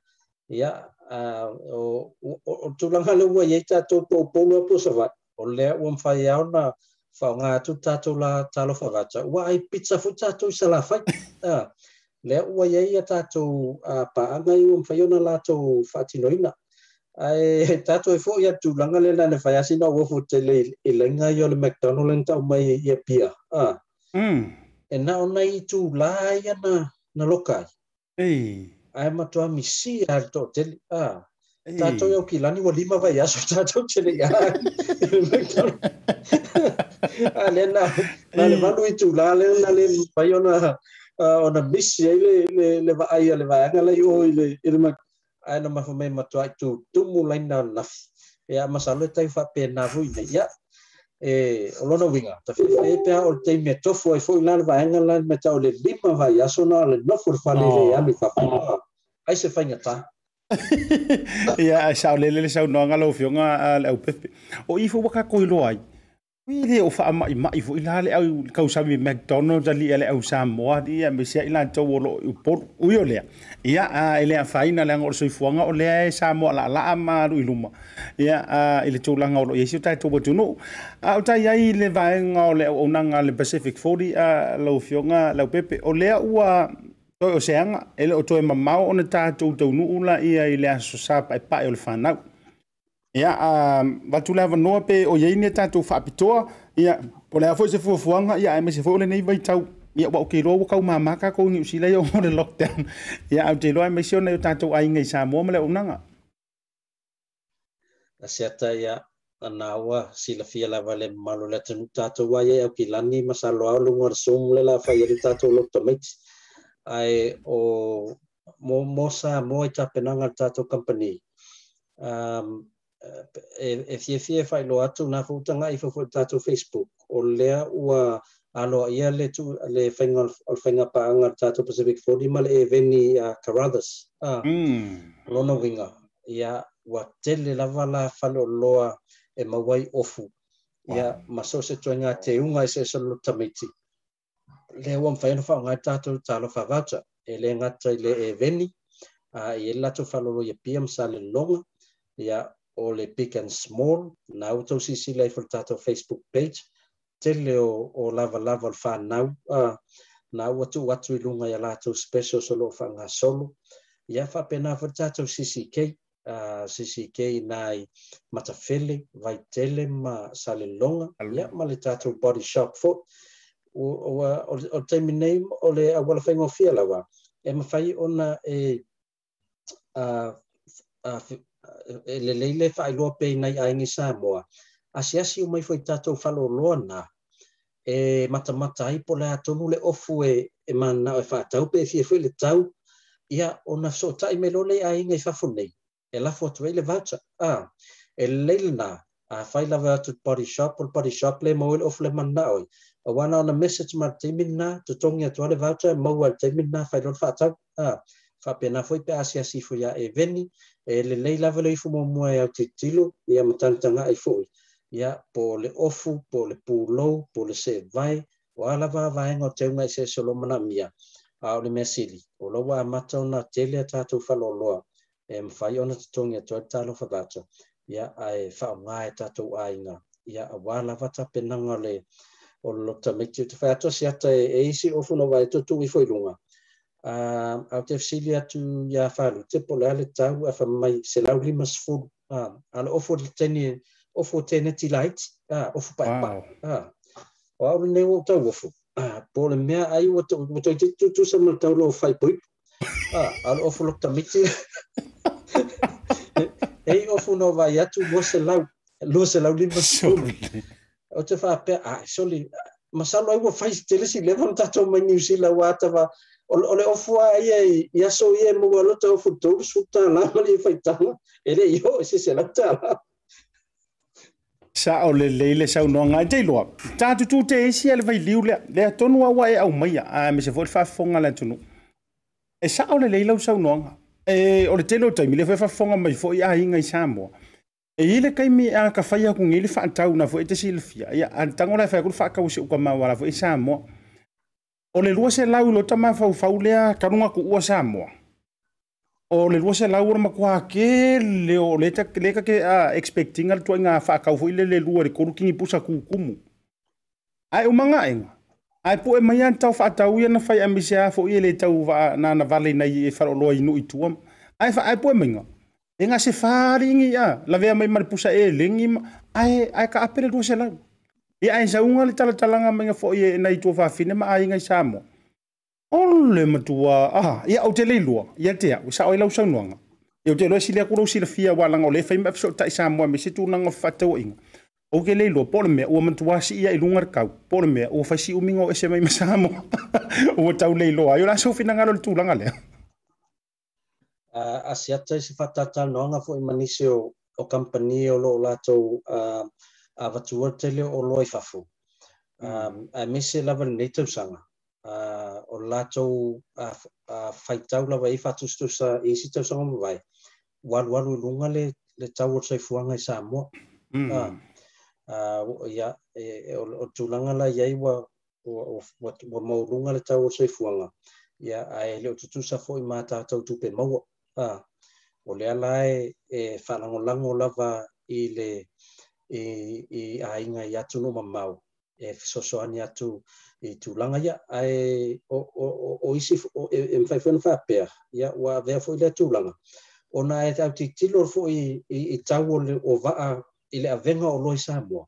ia o o tulanga le wa ye ta to po po lo po sa va o le um fai e ona fa nga tu tatu la talo fa gata wa ai pizza fu tatu sa la fa ta le wa ye ya tatu a pa nga yu fa yo na la to fa ti no ina ai tatu e fo ya tu la nga le na fa ya sina wo fu te le e le nga yo le mcdonald en ta mai ye pia a mm e na ona i tu la ya na na lokai ei ai ma tu a mi si ar to te e a Tato yo kilani wa lima vai aso tato chele ya. lena na le manu i tula le na le pai ona ona bisi ai le le le va ai le va nga lai o le le ma ai ma fa tu tu mu lai na na ya masalo tai fa pe na fu ina ya e olona winga ta fe fe pe o te me tofu ai fo ina le va nga la me tau le lima va ya so na le no fu fa le ya le fa ai se fa nga ta ia sao lele le saunoaga lou fioga a le au pepe o i fou ai Ui le o wha mai mai là ila le au kausami McDonald's ali ele au Samoa di a mesia ila tau o lo upor uyo lea. Ia a ele a whaina le angor soifuanga o lea e Samoa la la ma rui luma. Ia a ele tau langa o lo Châu tai tau watunu. A o tai ai le vaenga o le au unanga le Pacific 40 a lau fionga lau pepe. O lea ua toi o seanga ele o toi mamau o Châu tātou tau nuula ia ele a sosapa e pae o le whanau. ia a vatulava noa pe o iai ne tatou faapitoa Ya, po le a foi se fuafuaga ia ae mase foi o lenei vaitau ia ua okeiloa ua kaumāmā kakou giusilai o le lockdown Ya, au teiloa ae maisi onai o tatou aiga i samoa ma le ounaga asiata ia ana ua fia lava le malo le atanuu tatou ai ai au kilani ma saloa o luga le som le lafai ali tatou lotomaiti ae o mo mo sa mo ita e penanga tato company um e, e fie fie fai lo atu na fautanga i fafu tatu Facebook o lea ua alo ia le tu le fainga al fainga pa anga tatu Pacific Ford i male e veni a uh, a uh, mm. lona winga ia ua tele lava la falo loa e mawai ofu ia wow. maso se tuenga te unga i se salu tamiti le ua mwhaino fa ngai tatu talo fa vata e le ngata i le e veni a uh, i e lato falo lo ia e pia msale longa ia big and small na o tausisi lai fa le tatou facebook page tele o, o lavalava o le fanau uh, na ua tuu atu i luga ia latou special so loo faagasolo ia faapena fa le cck cck na i matafele vaitele ma salelologa ia ma le tatou body shop fo ua o le taimi nei o le auala faigofia laua e ona e Eh, le le le fa lo pe nai ai ni sa bo a sia mai foi tato fa lo e mata mata ai po la to le ofu e e man na fa e tau pe fi fi le tau ia ona so tai me lo le ai ni fa fu nei e la foto ve le va a e le na a fa la va tu body shop or body shop le mo le ofu le man oi a wana ona message ma te min na to tonga to le va tu mo wa te min na lo fa tau a whapena foi pe asia si fwoi ya e veni, e le lei lawe lei fwoi mwa mwa e au te tilo, e a matantanga ai fwoi. Ia, po le ofu, po le pulo po le se vai, o ala va vā hengo te mai i se solomana mia, a o le mea sili, o lawa matau na telea tātou whaloloa, e mwhai ona te tongi a toi fa whakato, ia ai fa wha o ngāe tātou ainga, ia a wāla vata penanga le o lota mekti o te whaiatua si ata e eisi o funo to e tu i foirunga. lunga uh, au te fisili atu ia whanau, te pola ale tau a whamai se lau lima sifur, uh, ala ofo tene, ofo tene ti lait, uh, ofo pai pa. Wow. Uh, o aure nei o tau ofo, uh, pola mea ai o tau te tutu sa mo tau lo whai pui, uh, ala ofo lo tamiti, ei ofo no vai atu mo se lau, lo se lau lima sifur. O te whapea, ah, soli, masalo ai wa whai telesi, lewa no tatou mai niusila wa atawa, o le ofua ai ia so ia mo lo te ofu tau suta la mali fai tanga ele yo se se la tala sa o le leile sau no ngai te loa ta tu tu te isi ele vai liu le le tonu wa e au mai a me se vol fa fonga la tunu e sa o le leile sau no nga e o le telo te mi le fa fonga mai fo ia inga sa mo e ile kai mi a ka fai ku ngili fa tau na fo te silfia ia an tangola fa ku fa ka usi ku ma wala fo isa mo O le lua se lau lo tama faufau lea karunga ku ua Samoa. O le lua se lau ora makua ke le o le ka ke a expecting al tuanga fa ka fu le le lua le koru kingi pusa ku kumu. Ai umanga enga. Ai po e mai tau fa tau ia na fai ambisia fo ia le tau va na na vale nei e fa lo inu ituam. Ai fa ai po e Enga se fa ringi a la vea mai mal pusa e lengi ai ai ka apere lua se lau. Ia ai saunga le tala talanga menga fo ye na i tuwa fine ma ai ngai samo. Ole matua, ah, ia au te leilua, ia te au, sa oi lau saunuanga. Ia te loa sile kuro sila fia walanga o le fai mapso tai samoa me se tūnanga fatau inga. O ke leilua, pole mea ua matua si ia i lungar pole mea ua fai uminga o ese mai masamo. Ua tau leilua, ayo la sofina ngalo le tūlanga lea. Uh, Asiata isi fatata noanga fo i manisi o, o kampani o lo lato uh, a vatua tele o loi fafu. Mm. Um, a mese lava ni nei tausanga. Uh, o lātou a, a whaitau lava i fatu stu sa e si tausanga mo vai. Waru waru lunga le, le tau o sai fuanga i sa mm. amua. Ah, ia, e, e, o, o tūlanga la iai wa, o mau wa le tau o sai fuanga. Ia, a e leo tutu sa fo i mā tātou tupe maua. Ah, o lea lai e whanangolango lava i le e e ainga ya tu no mamau e so so ania tu e tu langa ya ai o o o, o isi o e, e mfai fun fa pe ya wa ve fo ile tu langa ona e tau ti tilo fo i i, i tau o, o va a ile avenga o loisa mo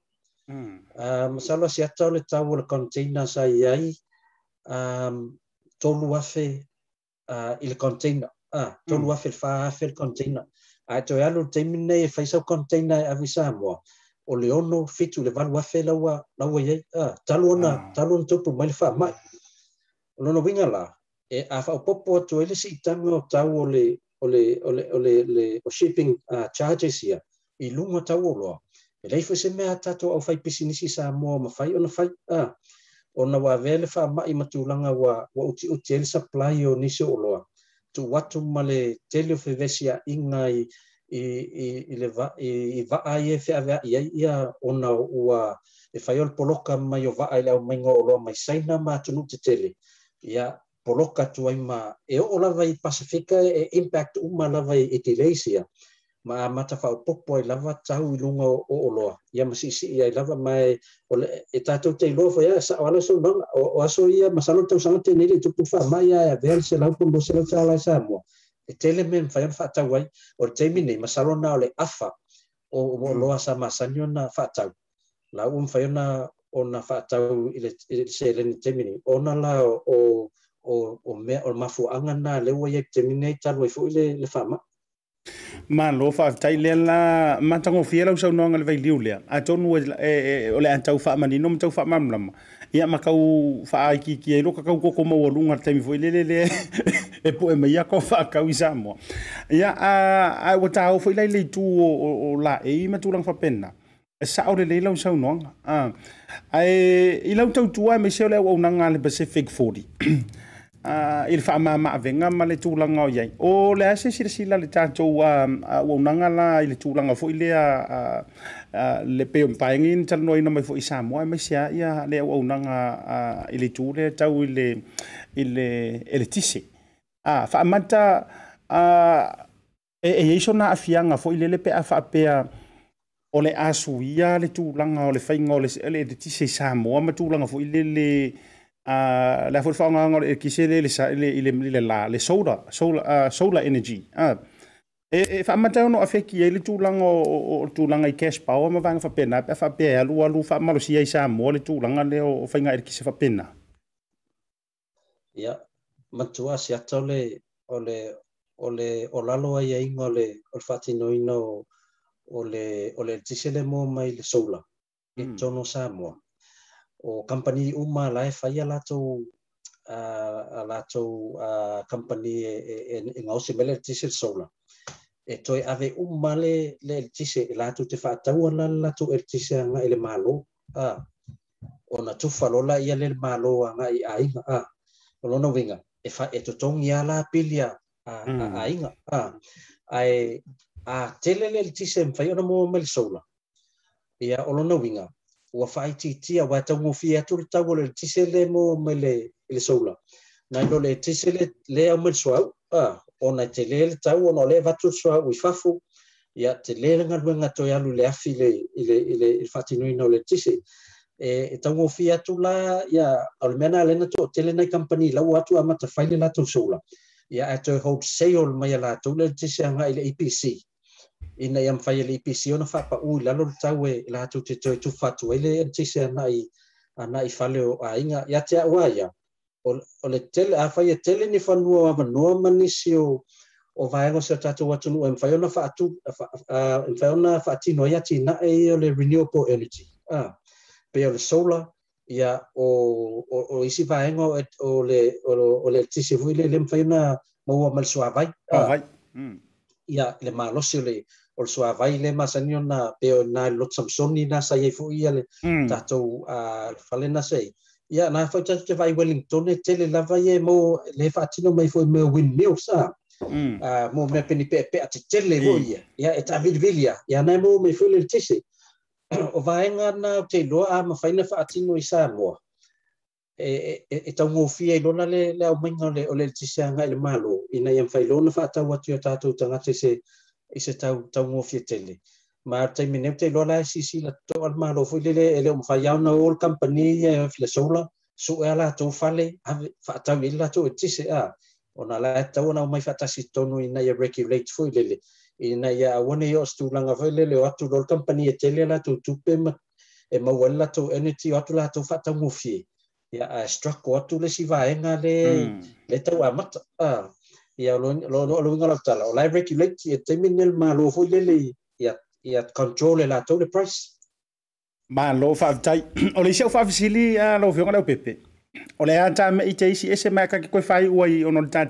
mm um sa lo sia le tau le container sa ai, um tolu afe a uh, ile container ah, tolu mm. afe fa afe container ai to ya lo temine e faisa container e avisa mo mm. o le fitu le valu afe laua laua iai ah, talu ona ah. talu ona tupu mai le faamai o lona uiga la e afaupopo atu ai le siʻitaga o tau o le ole o le o shipping uh, charges ia i luga tau e lei foi se mea tatou au fai sa moa ma fai ona fai ah. ona uavea le faamaʻi ma tulaga ua ua utiuti ai le supply o nisi o oloa tuuatu ma le tele o fevesi i i, i, le va, i, i vaa i e whea ia ia ona ua e whai ol poloka mai o vaa i lau mainga o loa mai saina ma tunu te tele. Ia poloka tuai ma e o lava i Pasifika e impact uma lava i Etileisia ma a mata whao popo I, lava tau i lunga o o loa. Ia masi si ia i lava mai o le, e tātou te iloa whai a sa wala so nonga o, aso ia masalo tau sanga te nere tupu wha mai a e vehel se lau kumbo se lau sa mua. e tele me mwhai am whaatau ai, o re teimi nei, masaro nā o le afa, o, o mm. loa sa masani o nā whaatau. La o mwhai o nā o nā whaatau i le se le ni teimi nei. O nā la o, o, o, mea, o mafu anga na lewa i ek teimi nei, talo i fuu le, le whama. Ma lo fa tai le la ma fiela usau nonga le vai liu le. A tonu e, e, e antau fa mani, no ma tau fa mamlama. Ma ia makau kau ki ki loka kau koko maua luga le taimi foi lelele e poe mai ako faakau i samoa ia ua tao foi lai leitu o la laei ma tulaga fapena e, e saʻo lelei lau saunoaga ae i lau tautua e maisia o le auaunaga a le pacific foli Ah, il faamamaavega ma le tulaga o iai o le a se silasila le o auaunaga la i le tulaga foʻi lea le pe um paingi ni tala noina mai isa mo mai sia ia le au au nga ile i le tau ile ile i tisi. A fa manta a e, e eiso na afianga fo ile le pe a whaapea o le asu ia le tūlanga o le whainga o le, ele de tisi mo ma tūlanga fo ile le a la fo whaonga nga e le le, le, le, le, le, le, le solar, solar, energy. Uh, e e fa mata no afeki e le tulanga o tulanga i cash power ma vanga fa pena pe fa pe alu alu fa malo si ai sa mo le tulanga le o fa inga ki se fa pena ya ma tua si atole ole ole olalo ai ai ngo le ol fati no ino ole ole tisele mo mai le sola e hmm. tono sa mo o company uma life fa ia lato a lato a company e e, e ngau simele tisele soula e toi ave un le le eltise la tu te la ana tu eltise nga ah, ele malo ah, a ona tu falola ia le malo nga i ainga a olona winga e fa e totongi ia la pilia a ah a ah, mm. ai eh, a tele le eltise mwhai ona mo mel sola ia olona winga ua a wa tau ngofi atu le tau le le mo mele el sola na lo le eltise le le au a ona te lele tau ona le vatu soa ui fafu ia te lele ngaluenga toi alu le afi le fatinui no le tisi e, e tau ngofi atu la ia au le mena alena to tele nei kampani lau atu ama te faile la tau soula ia e toi hold sale mai ala tau le tisi anga i le EPC ina iam faile le EPC ona fapa ui lalo le tau e la atu te toi tufatu e le tisi anai anai fale o a inga ia te awa ia o le tele a fai e tele ni fanua manoa ma nisi o o vaega o se tatou atunuu e mafai ona faatu e mafai ona faatino ai atinaʻe ia o le renewable energy ah. pea o le solar ia o, o, o isi vaega o le o le tisi fui le le mafai ona maua ma le suavai ah. mm. ia le malosi o le o le suavai le masani ona na ona le lotu samsoni na saiai foʻi ia le mm. tatou falena fale sei ya na fa cha cha vai wellington e tele la mm. mm. e mo le fa tino mai foi me win meu sa a mo me pe pe pe at tele mo ya ya et avid vilia ya na mo me foi le tisi o vai nga na te lo a ma fai na fa tino i sa mo e e ta mo fi lona le le o mai le o le tisi nga le malo ina yem fai lona fa ta wa tio ta tu tanga tisi i se ta ta mo tele ma taiminem te iloa lae sisi latou ale malofo i lele ele leo mafaiau na ol company ia e filasoula suʻe a latou fale fa faatau i le latou e tise a ona la tau ona umai faatasi tonu ina ia regulate foi lele ina ya auana i oo langa foi lele o atu lole company e tele tu latou tupe e ma le latou energy o atu latou faataugofie ya a strako atu le mm. si ah, sivaega le le a ya lo lo lautala o lae regulate e taimi ne le malo foi ya. control la to price Ma lo O se fa fili lo fi le pepe. O le an e e se ma ki koi fai wai on non tan.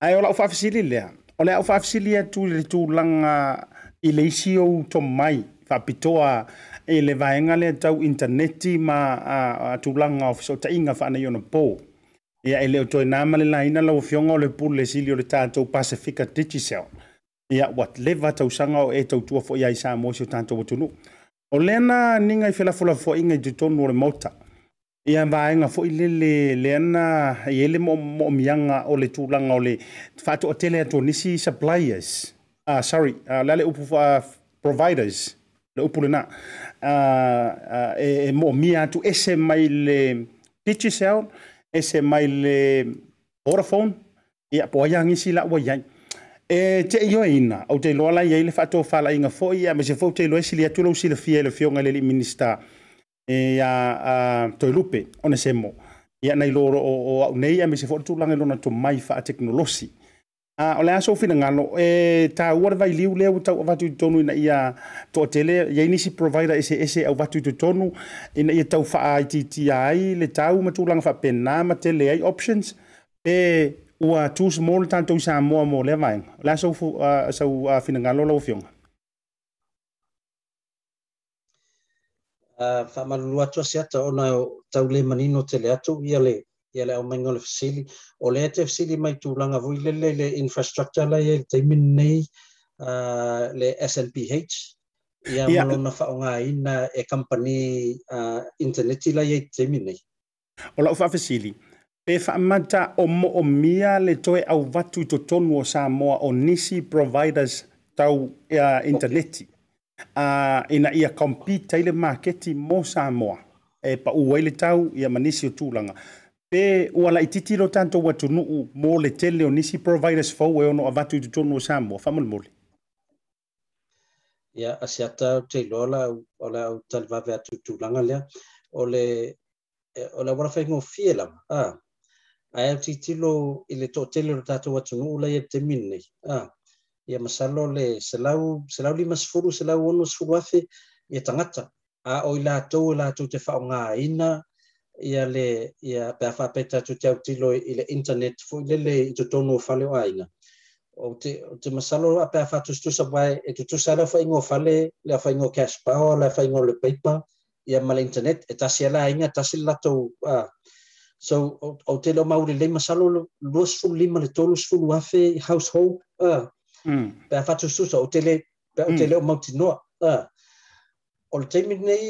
A e, o la fa fili le. O le a fa fili tu le tu la ilesio to mai fa pitoa e le vaenga le tau interneti ma tu la of so ta inga fa yo po. Ya e le to na le la ina lo fi o le pu le silio le tanto Pacifica Digital. ia ua leva tausaga o e tautua foʻi ai sa moisi o tatou atunuu o lea na niga i felafolafoaʻiga i totonu o le mauta ia vaega foʻi lele lea na i ai le moomiaga o le tulaga o le faatoʻatele atonisi suppliers uh, sorry uh, ah, la le upu uh, providers le upu lenā uh, uh, e, e moomia atu ese mai le digicel ese mai le vodafone ia po aiagisi laʻu ai ai e te yo ina o te lola ye le fato fala inga fo ia me se fo te lo esili atu lo sile fie le fionga le minista e ya a to lupe one semo ia nei loro o o nei ia me se fo tu lange lona to mai fa teknolosi a ole aso fina ngalo e ta what have liu le uta va tu tonu ina ia to tele ye ni si provider ese ese au va tu tonu ina ia tau fa ititi ai le tau ma tu lange fa pena ma tele ai options e ua tus mo le tatou i samoa mo le avaega o le a sau finagalo lau fioga faamalulu atu ase ata ona taule manino tele atu ia le ia le aumaiga o le fasili o lea te fasili mai tulaga vui lelei le infrastructure lai ai e le taimi nei le snph ia ngai na e company interneti la ai e te taimi nei o lau faafasili pe whaamata o mo o mia le toe au watu i to tonu o Samoa o nisi providers tau e a interneti. Okay. Uh, ina ia kompita ile maketi mo Samoa e pa ua ile tau ia manisi o tūlanga. Pe ua la ititiro tanto watu nuu mo le tele o nisi providers fau e ono a watu i to tonu o Samoa. Whamul mole. Ia, yeah, asi ata o te lola o la au talivave atu tūlanga lea. O le, eh, o le wara whaingo fie lama. Ah, ae au titilo i le toʻatele o le tatou atunuu lai ape temini nei ia masalo le selau selau lima sefulu selau ono sefulu afe ia tagata a o i latou e latou te faaogāina ia le ia pea faapea tatou te autilo i le internet foʻi lele i totonu o fale o aiga o te, o te masalo a pea faatusitusa wae e tutusa le faigo fale le faigo cash power le faigo le paper ia ma le internet e tasi a laiga tasi le latou uh, So o, o te lo mauri lima salo lo luasfulu lima le tolu sfulu afe household. Uh. Mm. Pe a fatu susa o te le pe o te mm. leo mautinoa. Uh. O le teimi nei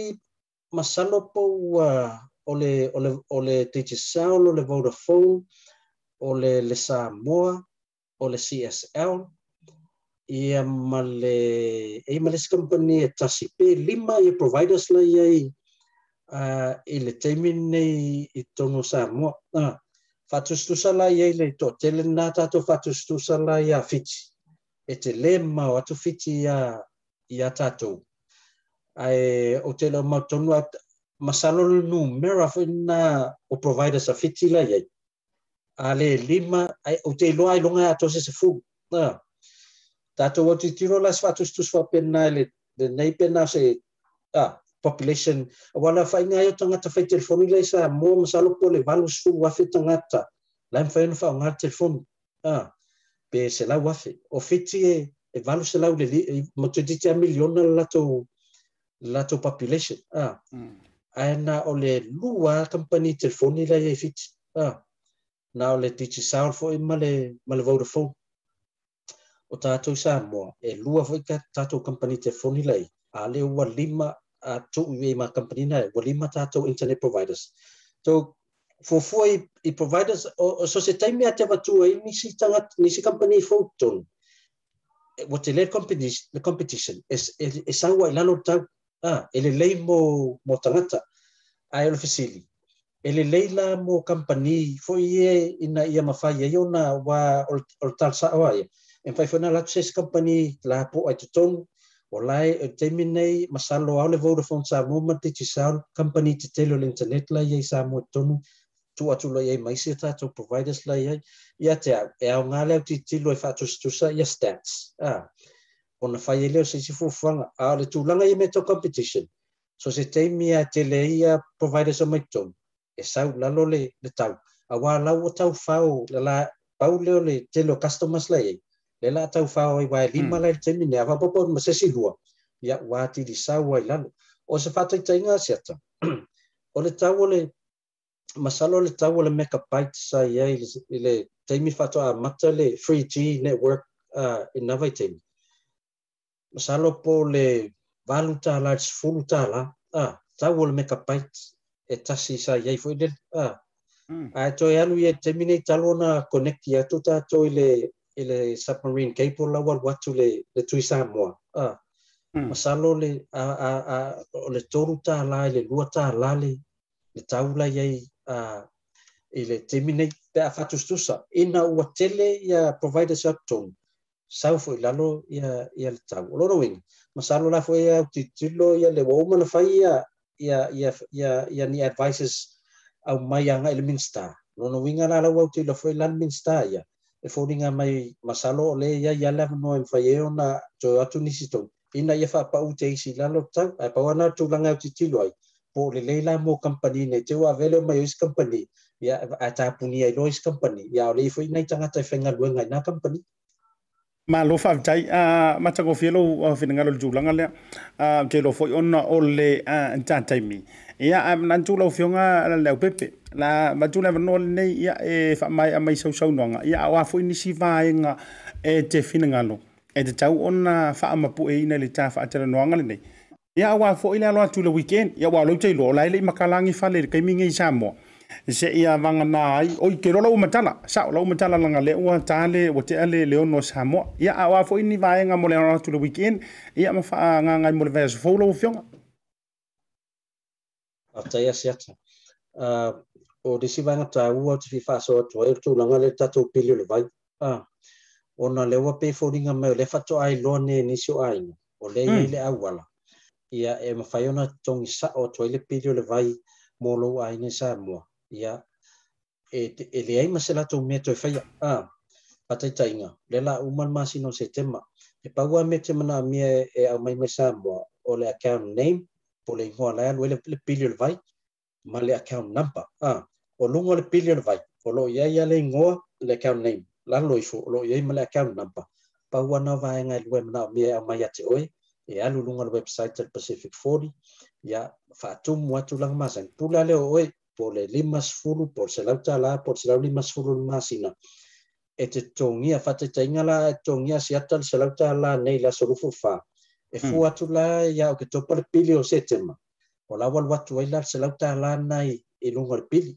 masalo po uh, o le, o le, o le Teiti Sound, o le Vodafone, o le, le Samoa, o le CSL, ia ma le, e ma le company e tasi pe lima i providers la ia i uh, i le taimi nei i tono Samoa. Uh, ah, Whatustusa la i eile tō tele nā tātou whatustusa la i a whiti. E te le mau atu Ai o te lau mau tonu at masalo nu mera whena o provider sa whiti la i A le lima, ai, o te i longa ato se se fugu. Ah, uh, o te tiro la sa whatustus le, le nei pena se ah, population wala fainga ai o tagata faitelefoni lai sa moa masalo po le valu sefulu afe tagata lae mafai ona faaogā telefoni pe selau afe o fiti e e valu selau le a miliona le latou latou population mm. ae na o le lua kampani telefoni lai ai Ah, na o le digisound foʻi ma le ma le vodafone o tatou sa moa e lua foʻi ka tatou telefoni lima atu i ma company na o lima tatou internet providers so fofua i, i providers o, o so se taimi a te vatua i nisi tagata nisi company photon ua te lea competition, competition is is e saua ah, i lalo tau ah, e lelei mo, mo tagata ae o le fesili e lelei la mo company foʻi ye ina ia mafai ai ona ua o le talasaʻo aia e mafai foina latu sesi company la po ai tong. Walai o terminei masalo au le Vodafone sa movement te ti sound company te telo le internet la ye sa mo tonu tu atu lo ye mai se tatou providers la ye ia te au e au ngale au titi lo e whatustusa ia stats. Ah. Ona whai e leo se si fufuanga a le tūlanga i meto competition. So se teimi a te le ia providers o mai tonu. E sau lalo le, le tau. A wā lau o tau whao le la pau leo le telo customers la ye le la tau fao wai lima lai tini ne ava popo ma sesi lua ia wa ti di wai lalo o se fata i tainga se ata o le tau o le masalo le tau o le sa ia i le fato a mata le 3G network uh, i nawa i masalo po le valu ta la ta la ah, tau o le e tasi sa ia i ah. Mm. a to e anu nei talo na ta to i le ile submarine ke po lawa watu le le tui Samoa. Ah. Mm. Masalo le a a a o le toru tā la le lua tā la le le taula iai a ile terminate pe a fatustusa. Ina ua tele ia provider subtone. Sau foi lalo ia ia le tau. O loro wingi. Masalo la foi ia utitilo ia le wauma na fai ia ia ia ia ia ni advices au mai anga ile minsta. Lono winga la lau au te la foi lan minsta ia. e foninga mai masalo le ia ia le no e fai e ona jo atu nisi tau. Ina ia wha pau te isi lalo tau, ai pau ana tau langa o te tilo ai. Po le leila mo company ne te wa vele mai o isi company. Ia a tāpuni ai lo isi company. Ia o le ifo inai tangata e whainga luenga i nā company. Ma lo fa tai a mata ko fielo a finanga lo julanga le a ke lo foi ona o le a tantaimi. Ia a nantu lo fionga le pepe. la ma tu never know nei ia e fa mai a mai sau no nga ya wa fo ni si va nga e te fina nga lo e te tau ona fa ma pu e ina le ta fa atara nonga le nei ya wa fo ina lo tu le weekend ya wa lo tei lo la le makalangi fa le ka mi nge sa mo se ia vanga nai o i kero lau matala sa o lau matala nga le ua le o te ale leo no sa mo ia a wafo ini vae nga mole anatu le weekend ia ma faa nga ngai mole vae sa fau fiong fionga a teia seata uh, o le sivanga ta ua te fifa so to e tu langa le tato pili le vai a ah. ona le ua pe foringa mai le fato ai lo ne ni so ai o le i hmm. le au ala ia e ma fai ona tongi sa o to le pili le vai mo lo ai ni sa mo ia e, e le ai ma se la to meto e fai a patai tainga le la uman ma sino se tema e paua ua me te mana mia e, au mai me sa mo o le account name po le ingoa lai alu e le pili le vai ma le account number. Ah. o lungo le pili Olo vai o lo ya ya le le name la lo isu o lo le account number pa ua na vai ngai lue mana mea e website del Pacific 40 ya fatum lang laga masagipule a le o furu, po le lima sefulu por selau tālā por selau masina e te la e este togia se le selau tālā nei le fa e hmm. la ya o ke topa le pili o setema o la lu la selau nai e pili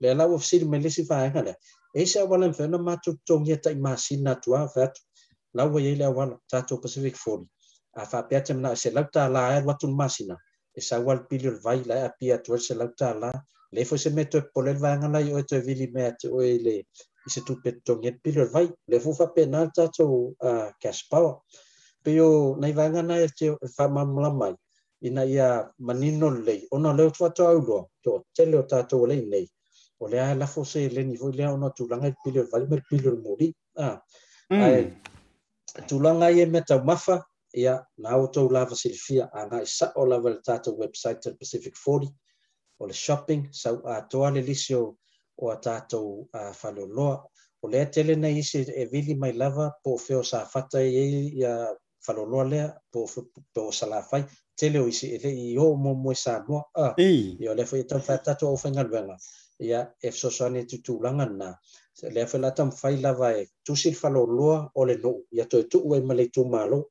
le lau ofisili mai lesi faega lea e se auala i mafeaona matoutou ia taimasina atu a fe atu laua iai le auala tatou pacific foli afapea te manao e se lau tālā e alu atu le masina e sauala pili o le vai lae apia atu ai se lau tālā le foi se mea toe popole le vaegalai oe toe vili mea te oe i le i se tupetotogi e pili o le vai le fou faapena le tatou cash power pe io nai vaegana e te faamamalama ai ina ia manino lelei ona leo tuatoauloa toʻatele o tatou alei nei o lea lafo se leni foi lea ona tulaga i pili hmm. o vali ma pili mori le Tu ae tulaga ia mea taumafa ia na au tou lava silifia agaʻi o lava tata website le pacific 40 o le shopping sau atoa le lisi o a tatou uh, faloloa o le tele nei isi e vili mai lava po feo sa fata i ai ia faloloa lea po po salafai tele o isi e leʻi i o momoe sa moa ia le lea foi e tau faatatu au ia e fesoasoani e tutulaga na se lea fai la tamafai lava e tusi le falolua o le nuu ia toe tuu ai ma le itumālou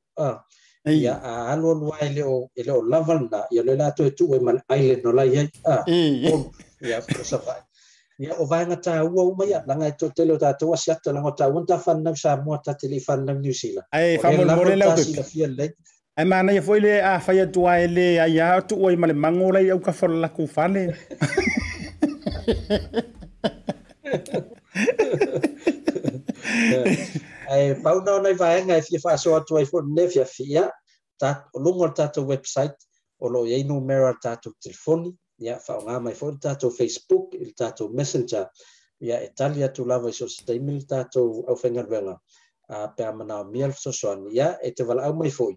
ia aalu alu ai e le o lava lana ia loe la toe tuu ai ma le ailen o lai ai ia fesavae ia o vaega tāua uma ia laga e toʻatele o tatou asi ata lago tāua tafanau sa moa tatele fanau new zealand ae faamolemole lausilafia lelei ae manaia foʻi le afai atu ae le aia tuu ai ma le mago lai aukafa o le lakou fale Ai eh, pauna ona vaenga e fia faasoatu ai foʻi lene fiafia o luga o le tatou website o loo iai numera le tatou telefoni ia faaogā mai foʻi le tatou facebook i le tatou messenger ia e tali atu lava i soasitaimi le tatou ʻaufaigaluega a pe amanaomia le fesoasoani ia e te valaau mai foʻi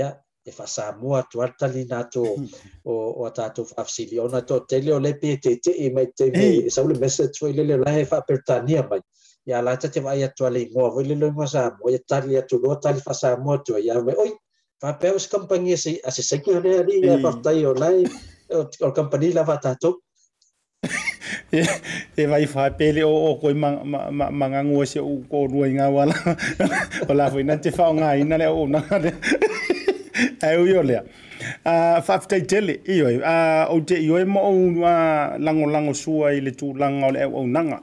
ia te fasa mo atu atali na to o o tatu fasili ona to tele o le pete e te e mai te mi e sa le message to le le lae fa pertania mai ya la tate vai atu le mo vai le le mo sa mo ya tali atu lo tali fasa mo to ya me oi fa peus company e se ase se ke ali ya fa tai o lai o company la va tatu e vai fa pele o o ko manga ngo se u ko ruinga wala o la foi nante fa ngai na le o na au yo lea a faafetaitele io e a ou te io e mo ou a lagolago sua i le tulaga o le au aunaga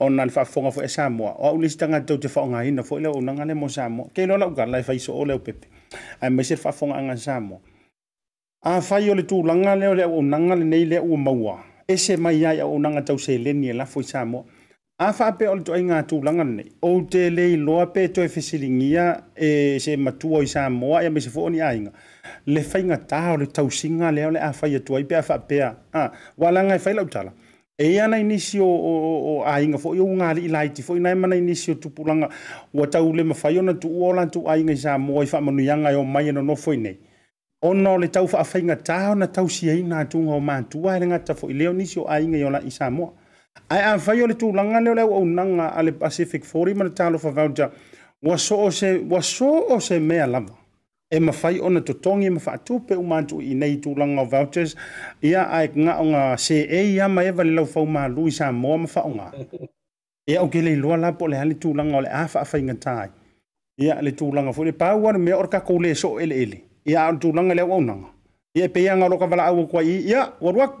ona le faafofoga foʻi a samoa o au lesi tagatau te faaaogāina foʻi le aunaga le mo samoa keiloa laugala e faisoo le au pepe ae maise le faafofogaʻaga samoa afai o le tulaga lea o le auaunaga lenei le aua maua ese mai ai auaunaga tauseleni e lafo i samoa a fa pe o toi nga tu langa nei o te le lo pe to e fisilingia e se matu o sa mo ya me se fo ni ainga le fainga ta o le tau singa le le a fa ye toi pe a fa pe a wa langa fa lau tala e ana e inisio o o ainga fo yo nga li lai ti fo nai mana inisio tu pulanga wa tau le ma fa yo na tu o lan tu ainga sa mo i fa manu yanga yo mai no no fo nei ona le tau fa fainga ta na tau si e ai na tu ngo ma tu e wa le nga ta fo i le onisio ainga yo la isa mo Ai a fai o le tūlanga leo leo au nanga ale Pacific 40 mana talo fa vauta. Wa so o se, wa so o se mea lava. E mawhai ona totongi ma pe umantu i nei tūlanga o vouchers. Ia aik e ngā o ngā e ia ma ewa le lau fau mā lui ma whaonga. Ia o gele loa la po le hali tūlanga o le awha a whainga tai. Ia le tūlanga fu le pāua anu mea orka le so ele ele. Ia a tūlanga leo au nanga. Ia e pe ia ngā loka wala au kwa i. Ia, waruak.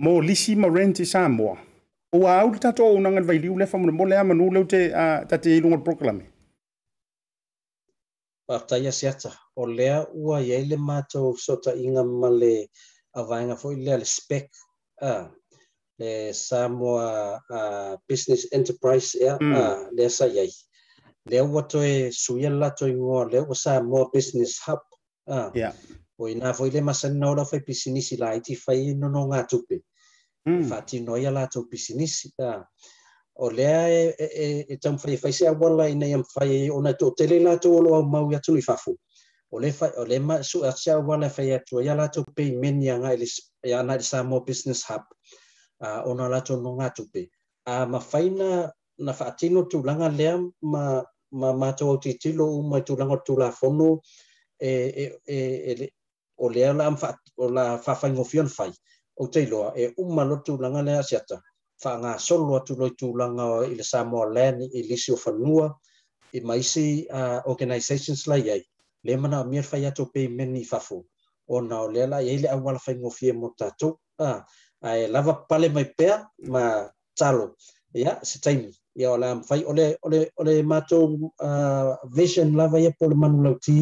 mo lisi ma renti Samoa. O a au tato o nangan vai liu lefa muna mole ama nuleu te a tate ilunga proklame. Pātaia siata, o lea ua iei le mātou sota inga ma le avainga fo lea le spec le Samoa business enterprise ea mm. a lea sa iei. Lea ua toe suia lato ingoa, lea ua Samoa business hub. Yeah. O ina fo le masana ora fai pisinisi la iti fai no no ngā tupe. fa hmm. e ti no ia la tau pisinisi ta o le e, e e e tam fai fai se awala ina yam fai e ona to tele la to lo mau ia tu fafu o le fai o le ma su a se awala fai ia tu ia la tau pe men ia nga ia na sa mo business hub a ona la to no nga pe a ma fai na na fa ti no tu langa le ma ma ma to ti ti lo ma tu langa tu la fono e e e, e o ala am fa o la fa fai ngofion fai o te loa e umma lo tu langa le asiata fa nga solo tu lo tu langa i le Samoa Land i lisi o fanua i maisi uh, organizations lai à, ai le mana o mia fai ato pe meni fafo ona o lela i le awala fai ngofie mo tatou ah ai lava pale mai pea ma talo ia se taimi ia o la fai ole ole ole matou uh, vision lava ia pole manu lauti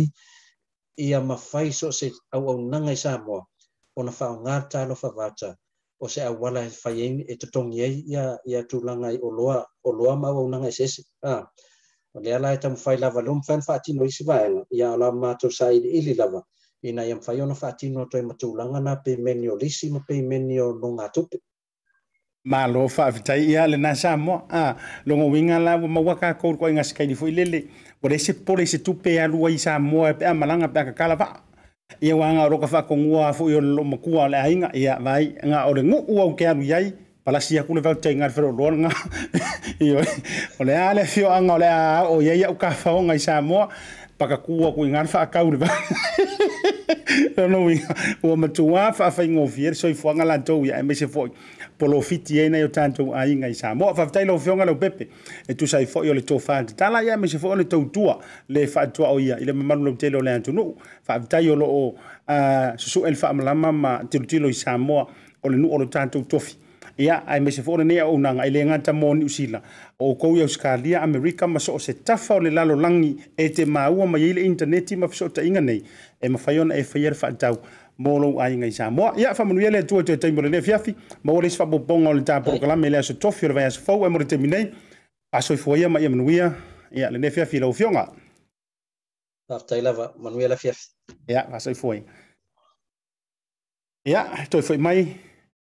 ia mafai so se au au nanga i Samoa ona faaogata fa faavaata o se auala e fai ai e totogi ai ia ia tulaga e e i oloa oloa ma ses a o ala la e tamafai lava leo fa ona faatino isi ya ia ma to matou sa iliili lava ina ia mafai ona faatino atoe matulaga na peimeni o lisi ma peimeni o logatupe malo faafitai ia lenā sa mo a winga la waka maua kakou loko aigasikaili foʻi lele ua le se pole se tupe alua i sa moa e pe malanga pe akakala ia ua aga o loka faakogua foi o le loo makua le aiga ia vai ga o le gu'u au ke alu iai palasi aku le vautaiga le faloaloaga o le a le afioaga o le a o iai au kafaoga i sa moa pakakua kuiga le faakau le ua matuā faafaigofia le soifoaga latou ia e maise foi polofiti ai na yo tatou aiga i sa moa faafetai lofeoga lau pepe e sai foʻi o le tofā tatala ia ma se foʻi tua le fa le faatuaʻo ia i le mamalu lau tele o le atunuu faafetai o loo el fa faamalama ma tilo tilo sa moa o le nuu o lo tatou tofi ia ae mai se foʻi lenei aunaga i le gata moni usila o kou i ausikalia amerika ma so o se tafa o le lalolagi e te māua mai ai le intaneti ma fesoʻotaʻiga nei e mafai e faia fa faatau molo ai ngai sa mo ya fa manu yele tuo tuo timbo ne fiafi mo wolis fa bo bongo le ta program ele so tofi le vaya so fo e mo te aso fo ia ma ia manu ya le ne fiafi lo fionga ta taila va manu ele fiafi ia aso fo ia ia fo mai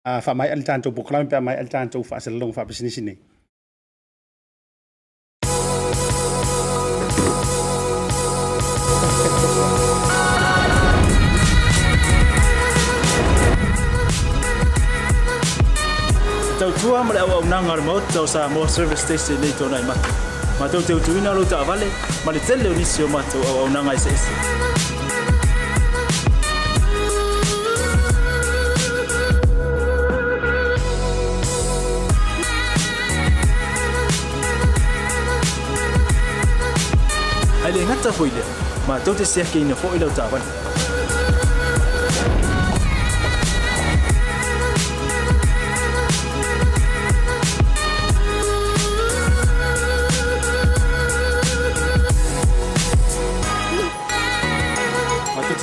a fa mai al tanto program pa mai al tanto fa se long fa business ni tau tua ma le au au nanga le mo tau sa service station nei tōna i matu. Ma tau tau tuina lo ta avale, ma le tele o nisi o matu au au nanga i sa isi. Ai le ngata fwile, ma tau te siake ina fo i lau ta avale.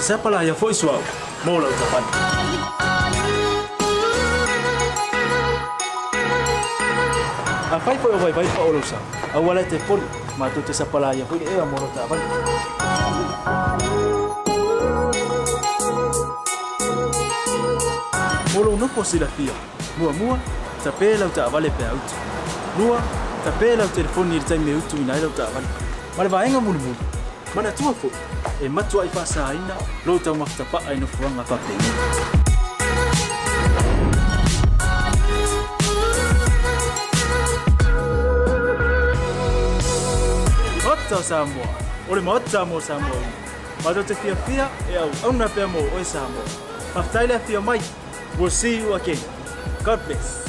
sepa la ya foi suau. Mola uta pan. A fai po vai vai pa olusa. A wala te pon ma tu te sepa la ya foi e amor uta pan. Mola no po si la fia. Mua mua ta pe la uta vale pe out. Mua ta pe la telefoni ni te me utu ina la uta vale. Ma le va enga mulu mulu mana tua fu e matua i fasa aina lo tau mafta pa aina fuanga fape Ota Samoa, ole ma ota mo Samoa ina Mato te fia fia e au au na pia mo oi Samoa Mafta ila fia mai, we'll see you again God bless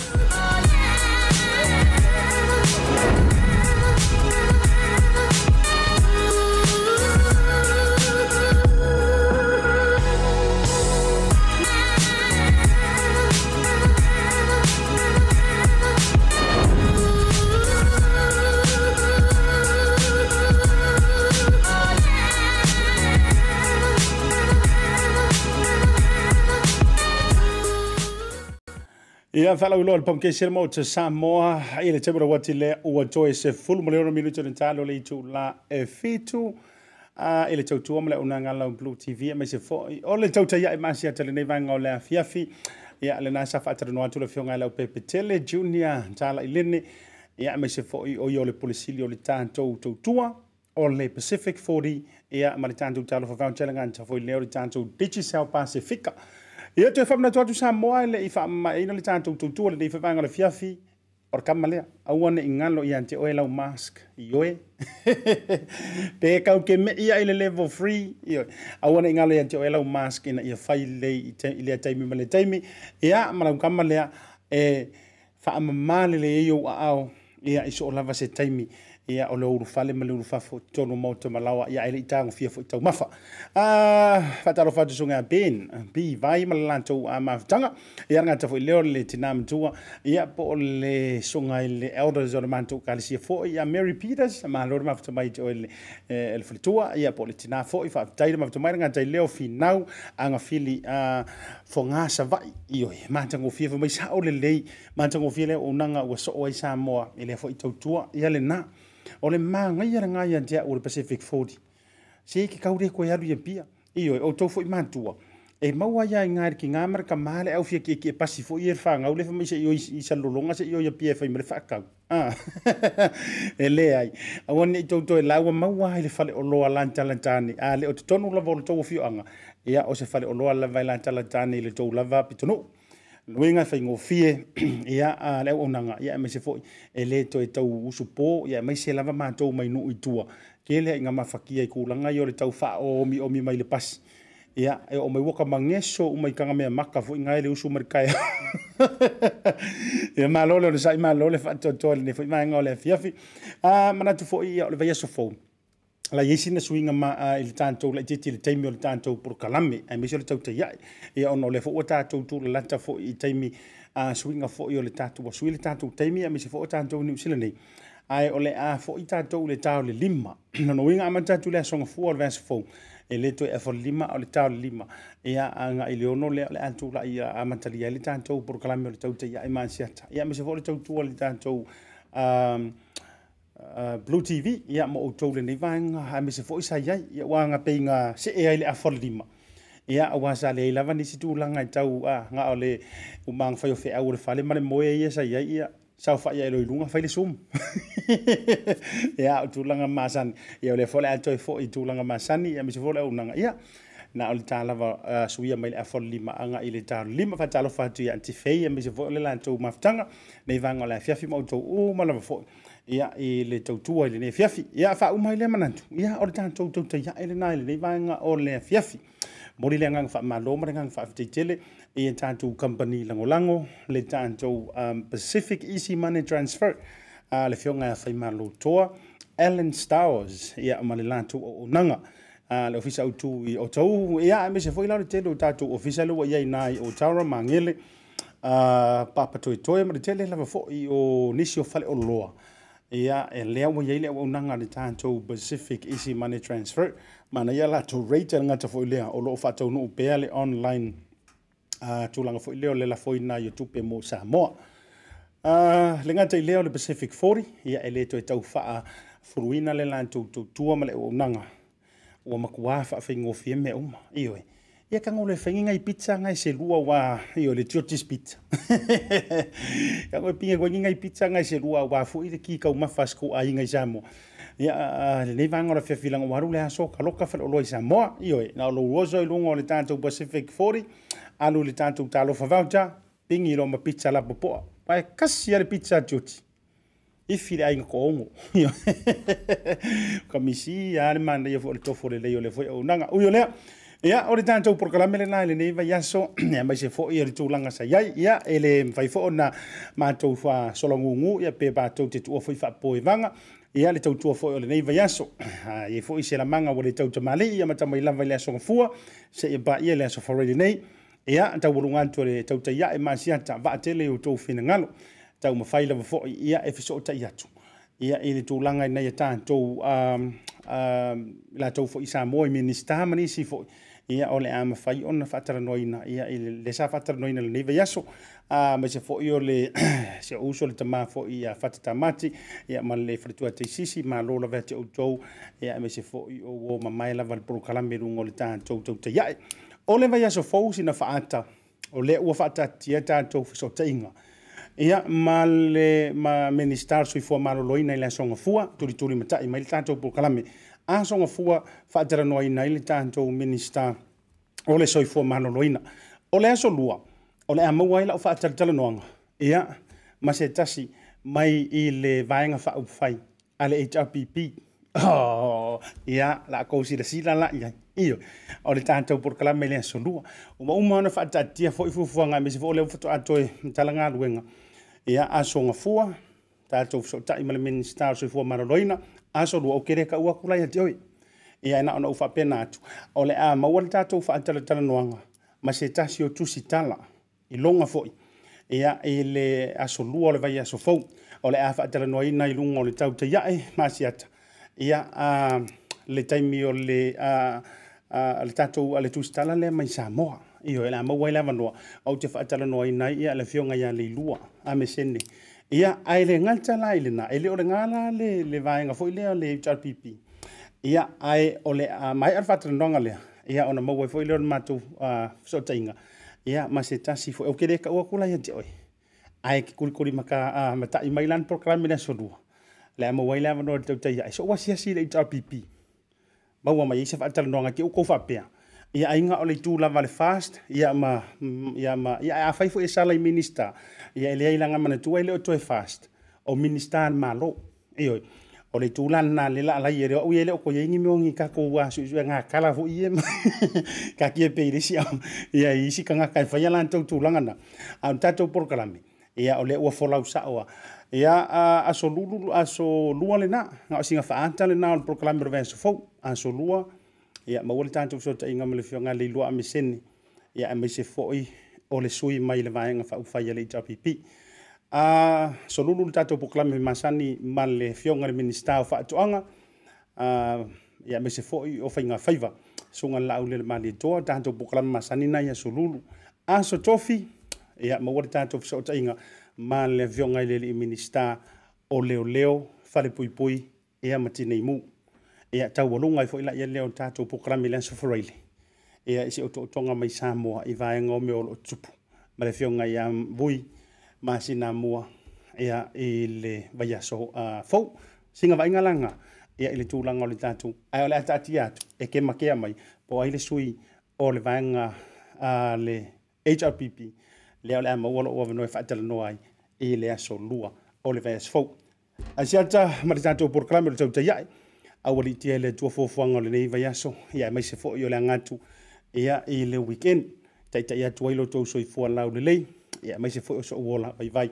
Ia whala ulo alpam kei sirma o te Samoa i le tebura wati le ua toi se fulu le leono minuto ni talo le itu la e fitu a i le tautua mo le una ngala Blue TV a e se fo o le tauta ia i e masi atale nei vanga o le afiafi ia le nasa fatara no atu le fionga e lau pepe tele junior tala i lene ia mai se fo i o i o le polisili o le tātou tautua o le Pacific 40 ia ma le tātou talo fa vau tele nganta fo i leo le tātou Digicel Pacifica Ia tu e whamna tu atu sa moa ele i wha ma eina le tātou tu tuole le i whamanga le fiafi or kamalea. Auane i ngalo i ante oe lau mask i oe. Pe e kau ke me ia ele level free. Auane i ngalo i ante oe lau mask ina ia whai le i lea taimi ma le taimi. Ia malau kamalea e wha ma le le eio a au ia iso o lava se taimi. Ia ia o le uru fale ma le uru fafo tonu mo te malawa ia ele i tango fia fo i tau mafa. Ah, Whatalo uh, fatu sunga Ben, bi vai ma le lantou a mafutanga, ia ranga tafo i leo le tina mtua, ia po le sunga i le elders o le mantou ka le sia fo ia Mary Peters, ma lori mafuta mai te o le elefalitua, eh, ia po le tina fo i fa taira mafuta mai ranga tai leo fi nau anga fili a uh, fo ngasa vai, io e mantango fia fo mai sa o le lei, mantango fia le unanga ua so oai sa moa, ele fo i tau tua, ia le naa, o le māngai ara ngai an tea o le Pacific 40. Se ki kaure koe alu ia pia. yo o tau fo i mātua. E maua ia i ngāri ki ngāmara ka māle au fia ki e pasi fo i erwha ngau lefa mai se iyo i sa lolonga se yo ia pia fai e mare whakau. Ah. e le ai. A wane to tau tau e laua maua i le fale o loa lanta lantani. A le o te tonu lava o le tau o anga. Ia o se fale o loa lava i lanta lantani i le tau lava pitonu luenga fai ngofie ia a leo onanga ia e meise fōi e le to e tau usu pō ia e meise lava mātou mai nu i tua ke lea inga mawhakia i kūlanga i ore tau wha o omi omi mai le pas ia e o mai waka mangeso o mai kanga mea maka fōi ngai le usu marikai ia mā lole ono sai mā lole fai tō tō le ne fōi mā ngā ole a fiafi a manatu fōi ia ole vai aso la yesi na suinga ma il tanto la jiti le taimi le tanto por kalami e mi sole tauta ya e ono le fo tanto tu la ta fo i taimi a suinga fo yo le tanto wa suile tanto taimi e mi se fo tanto ni usile ni ai ole a fo i tanto le tao le lima no no winga ma tanto le song fo or vens fo e le to e fo lima o le tao le lima e a anga i le ono le le antu la i a mantali le tanto por kalami le tauta ya e ma sia ya mi se fo le tanto le tanto um Uh, Blue TV ia mo outou lenei vaega ae mese foʻi sai ai ia ua agateiga see ai le afalalima ia auā sa leai lava nisi tulaga i tau a ga o le umaga fai o feau o le fale ma le moe ia sai ai ia saofaʻi ai loiluga fai le sum ia o tulaga masani ia o le afo le atoe foʻi tulaga masani ia mese foʻi le aunaga ia na o le tālava uh, suia mai le afalalima i le talolima faatalofa atu ia antifei ia mese foʻi o le latou mafutaga nei vaga o le afiafi ma outou uma lava foʻi ia i le tautua i lenei afiafi ia a faauma i le manatu ia o le tatou tautaiaʻi lenā i lenei vaega o le afiafi moli le agaga faamalo ma le gaga faafetaitele ia e tatou company lagolago le tatou um, pacific easy money transfer a uh, le feoga ea fai malo toa ellen stars ia ma le latou oonaga a le ofisa utu i o tau ia e me se foi la le tele tatou ofisa le wa yai nai o tara mangele a papa toi toi ma le tele la fo i o nisio fale o loa ia e lea wa yei lea unanga ni tanto Pacific Easy Money Transfer. Mana ia la to rate nga ta foi lea o loo fatau nuu pea le online uh, tūlanga foi leo le la foi na yotupe mo Samoa. Uh, le ngata i leo le Pacific 40, ia e le to e tau faa furuina le lan tu tu tua ma le unanga. Ua makuwa faa fai ngofie me uma, iyo ia kanga ole fenginga i pizza nga i se lua wa i ole tiotis pizza. kanga ole pinga kwenginga i pizza nga i se lua wa fu i te ki kau mafas ko a inga i samo. Ia le vanga ora fia filanga waru le aso ka loka fela oloi samoa i oe. Na olo uozo i lunga ole tanto Pacific 40 alu le tanto talo favauta pingi i loma pizza la popoa. Pae kasi ale pizza tiotis. i fi ai ko ongo ka misi ya ni man le yo fo le to fo le le yo le fo o nanga u yo le Ia, ore tātou porokalamele nā, ele neiva yaso, ia mai se fōi ari tūlanga sa iai, ia, ele mwhai fōo nā mātou wha solo ngungu, ia pē bātou te tūa fōi wha pōi vanga, ia le tau tūa fōi ole neiva yaso, ia e fōi se la manga wale tau tamale, ia mata mai lawa ili aso ngafua, se ia ba ia le aso whareli nei, ia, tau uru ngantu ale tau ta ia e māsi ata, va a tele o tau whina ngalo, tau mawhai lawa fōi, ia e fiso o ta iatu. Ia, ele tūlanga i nei a tātou, um, um, la tau fōi sa mōi minista, mani si fōi ia ole a ma fai ona fatara noina ia i le sa fatara noina le neiva yaso a ma se fo io le se uso le tama fo ia fata tamati ia ma le fritua te sisi ma lola vete o tou ia ma se fo io o ma mai la val pro kalambe rungo le ta tou tou te iai o le vaya so fo usina faata o le ua faata tia ta tou fiso te inga ia ma le ma menistar sui fo ma lo loina ila songa fua turi turi mata i ma le ta tou pro kalambe ia asoga fua faatalanoa ina i le tatou minista o le soifua manoloina o le asolua o le a maua ai la o faatalatalanoaga ia ma se tasi mai i le vaega faaupufai a le hrpp oh, ia laakou silasila lai ai io o le tatou porokalama i le asolua umauma ona faataatia foi fuafuaga me se foo leu fatoatoe talagaluega ia asoga fua tatou fesootaʻi ma le minista o soifua manoloina aso lua aukere ka ua kulai ati oi. E ia ina ona ufa pena atu. Ole a mawala tato ufa atala tala noanga. Masetasi o tusi tala. Ilonga foi. Ia e ele aso lua ole vai aso fau. Ole a fa tala noaina ilunga ole tau te yae masiata. Ia e a le taimi o le a a le tato a le tusi tala le mai Samoa. Ia ele a mawala vanua. Au te fa tala noaina ia le fionga ya le ilua. A mesene. Ia ia ai le ngal chala i lena e le o le ngala le le vaenga foi lea le HRPP ia ai o le a mai alfa trinonga lea ia ona maua foi lea o le matou a sotainga ia ma se tasi foi e o kere ka ua kula ia te oi ai ki kulikuli maka a matai mai program programi na solua le maua i lea vanoa le tautai ai so ua si le HRPP maua mai i se faatalanoaga ke o kou faapea ia aiga o ole tu la le fast ia ma ia ma ia afai foi e sala i minista ia e ilanga mana laga manatua i fast o malo fast o minista le malo ioe o le tulana le laalai e le oʻu ia le oko iai gimiogi kakou asuʻisuʻe gakala foʻi e kakia pei lesi ao ia i isi kagaka e faia latou tulaga na au tatou polokalame ya o le ua iya a ia aso lulu aso lua lenā ga o siga faata lenā o le polokalame o fo a so lua ia maua le tatou sotaʻiga ma le fioga le iluaʻa mesene ia se fo i ole le sui mai le vaega faaufai le itapipi a solulu le tatou masani ma le fioga le minista o faatoʻaga uh, ia mese foʻi o faiga faiva suga laau le le malietoa tatou pokalame masani na ia A aso tofi ia maua le tatou fesoʻotaʻiga ma le afioga i le minista o leoleo falepuipui ya ma tineimu Ya taualuga e foʻi laia lea o le tatou pokalame i le ia isi o toʻatoga mai samoa i vaega o me o tupu ma le feoga bui vui ma sinamua ia i le vaiaso Singa siga vaigalaga ia i le tu o le tatou Ai o le a atu e kemakea mai po ai le sui o le vaega le hrpp lea o le a maua loo avanoe faatalanoa ai i le aso lua o le vaiaso fou asiata ma le tatou porokalame o le tautaiaʻi aualiitia i le tuafuafuaga o nei vayaso. ia mai se foʻi o le agatu ia i le weekend taʻitaʻi atu ai lotou soifua lau lelei ia mai se foʻi o soʻu ola vaivai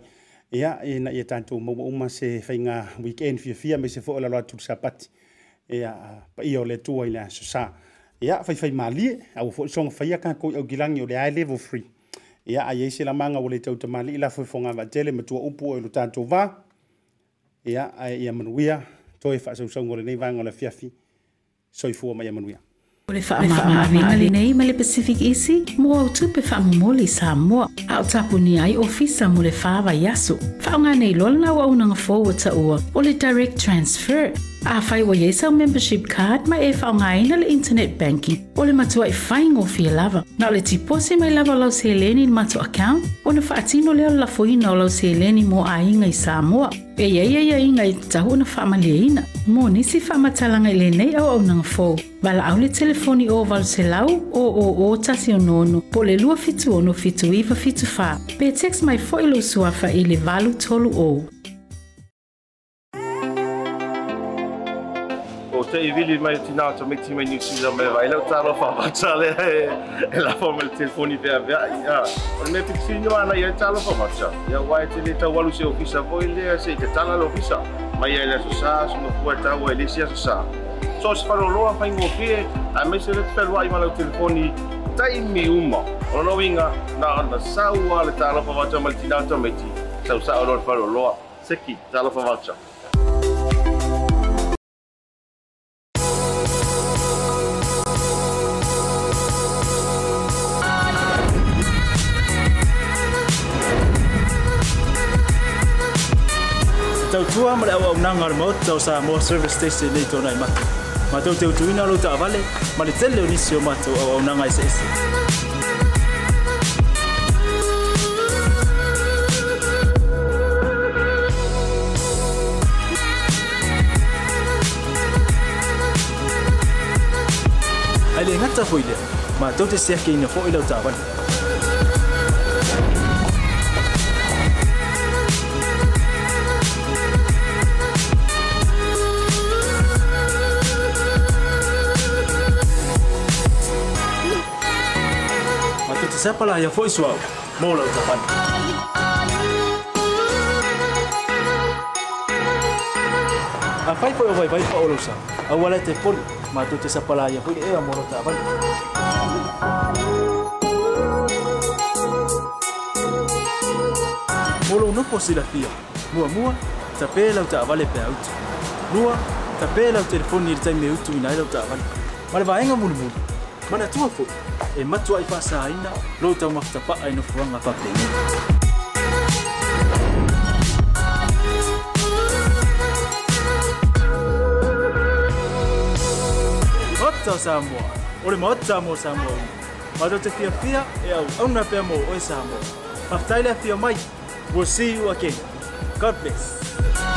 ia ina ia tatou maumauma se faiga weekend fiafia mai se foʻi o lalo atu le sapati ia paia o le atua i le asosā ia faifai malie aua foʻi soga faia kakoi augilagi o le ae level free ia aiai se lamaga ua le tautamālii lafoefoga vaatele ma tuaupu o i lo tatou vā ia ae ia manuia toe faasausauga o lenei vaga o le afiafi soifua ma ia manuia o le faamamāvina lenei ma le pacific isi mo au tupe faamomoli sa moa a o tapunia ai ofisa mo le fāavaiaso faaaogā nei loa na auaunaga fou e taʻua o le direct transfer Afai wa yesa o membership card ma e whaongaina le internet banking o le matua i whaingo fia lava. Na le tipose mai lava lau se leni le matua account o na whaatino leo la fuina o lau se mo a inga i Samoa. E ia ia ia inga i tahu na ina. Mō nisi talanga i nei au au nang fōu. Vala au le telefoni o valo se lau o o o tasi o nono po le lua fitu ono fitu iwa fitu fa. Pe text mai fo ilo suafa i le valu tolu o. te i vili mai tina to me tima ni sila me vai la tala fa va tale e la fa me telefoni pe avea ya o me pixi no ana ya tala fa va tsa ya wai te le tawalu se ofisa voi le se te tala lo ofisa mai ele so sa so no fua ta o ele sia so sa so se fa lo fa ingo pe a me se le pe wai ma la telefoni tai mi uma o no winga na ana sawa le tala fa va tsa mal tina to me ti sau sa o lo fa lo se ki tala fa va tsa tau tua ma le au au nanga le maut tau sa service station nei tōnai mà, Ma tau tau tuina lo ta avale, mà le tele o nisi o mặt, au au nanga i se ese. ai le ngata foi le ma tau te sea ke ina fo i lau tāwani. sepala ia foʻi suaʻu mo lau tapani afai foʻi o vaivai faʻolousa aua lae tepoli matou te sapala ia foʻi leʻea mo lau taʻapani mo lou nofo silafia muamua tapē lau taʻavale pea utu lua tapē lau telefoni i le taimi e utu ina ai lau taʻavale ma le vaega mulimuli mana tua fu e matua i fasa aina lo ta mafta pa ai no fuanga pa te Mata Samoa, ore mata mo Samoa ni. Mata te fia fia e au au na pia mo oe Samoa. Haftaile a fia mai, we'll see you again. God bless.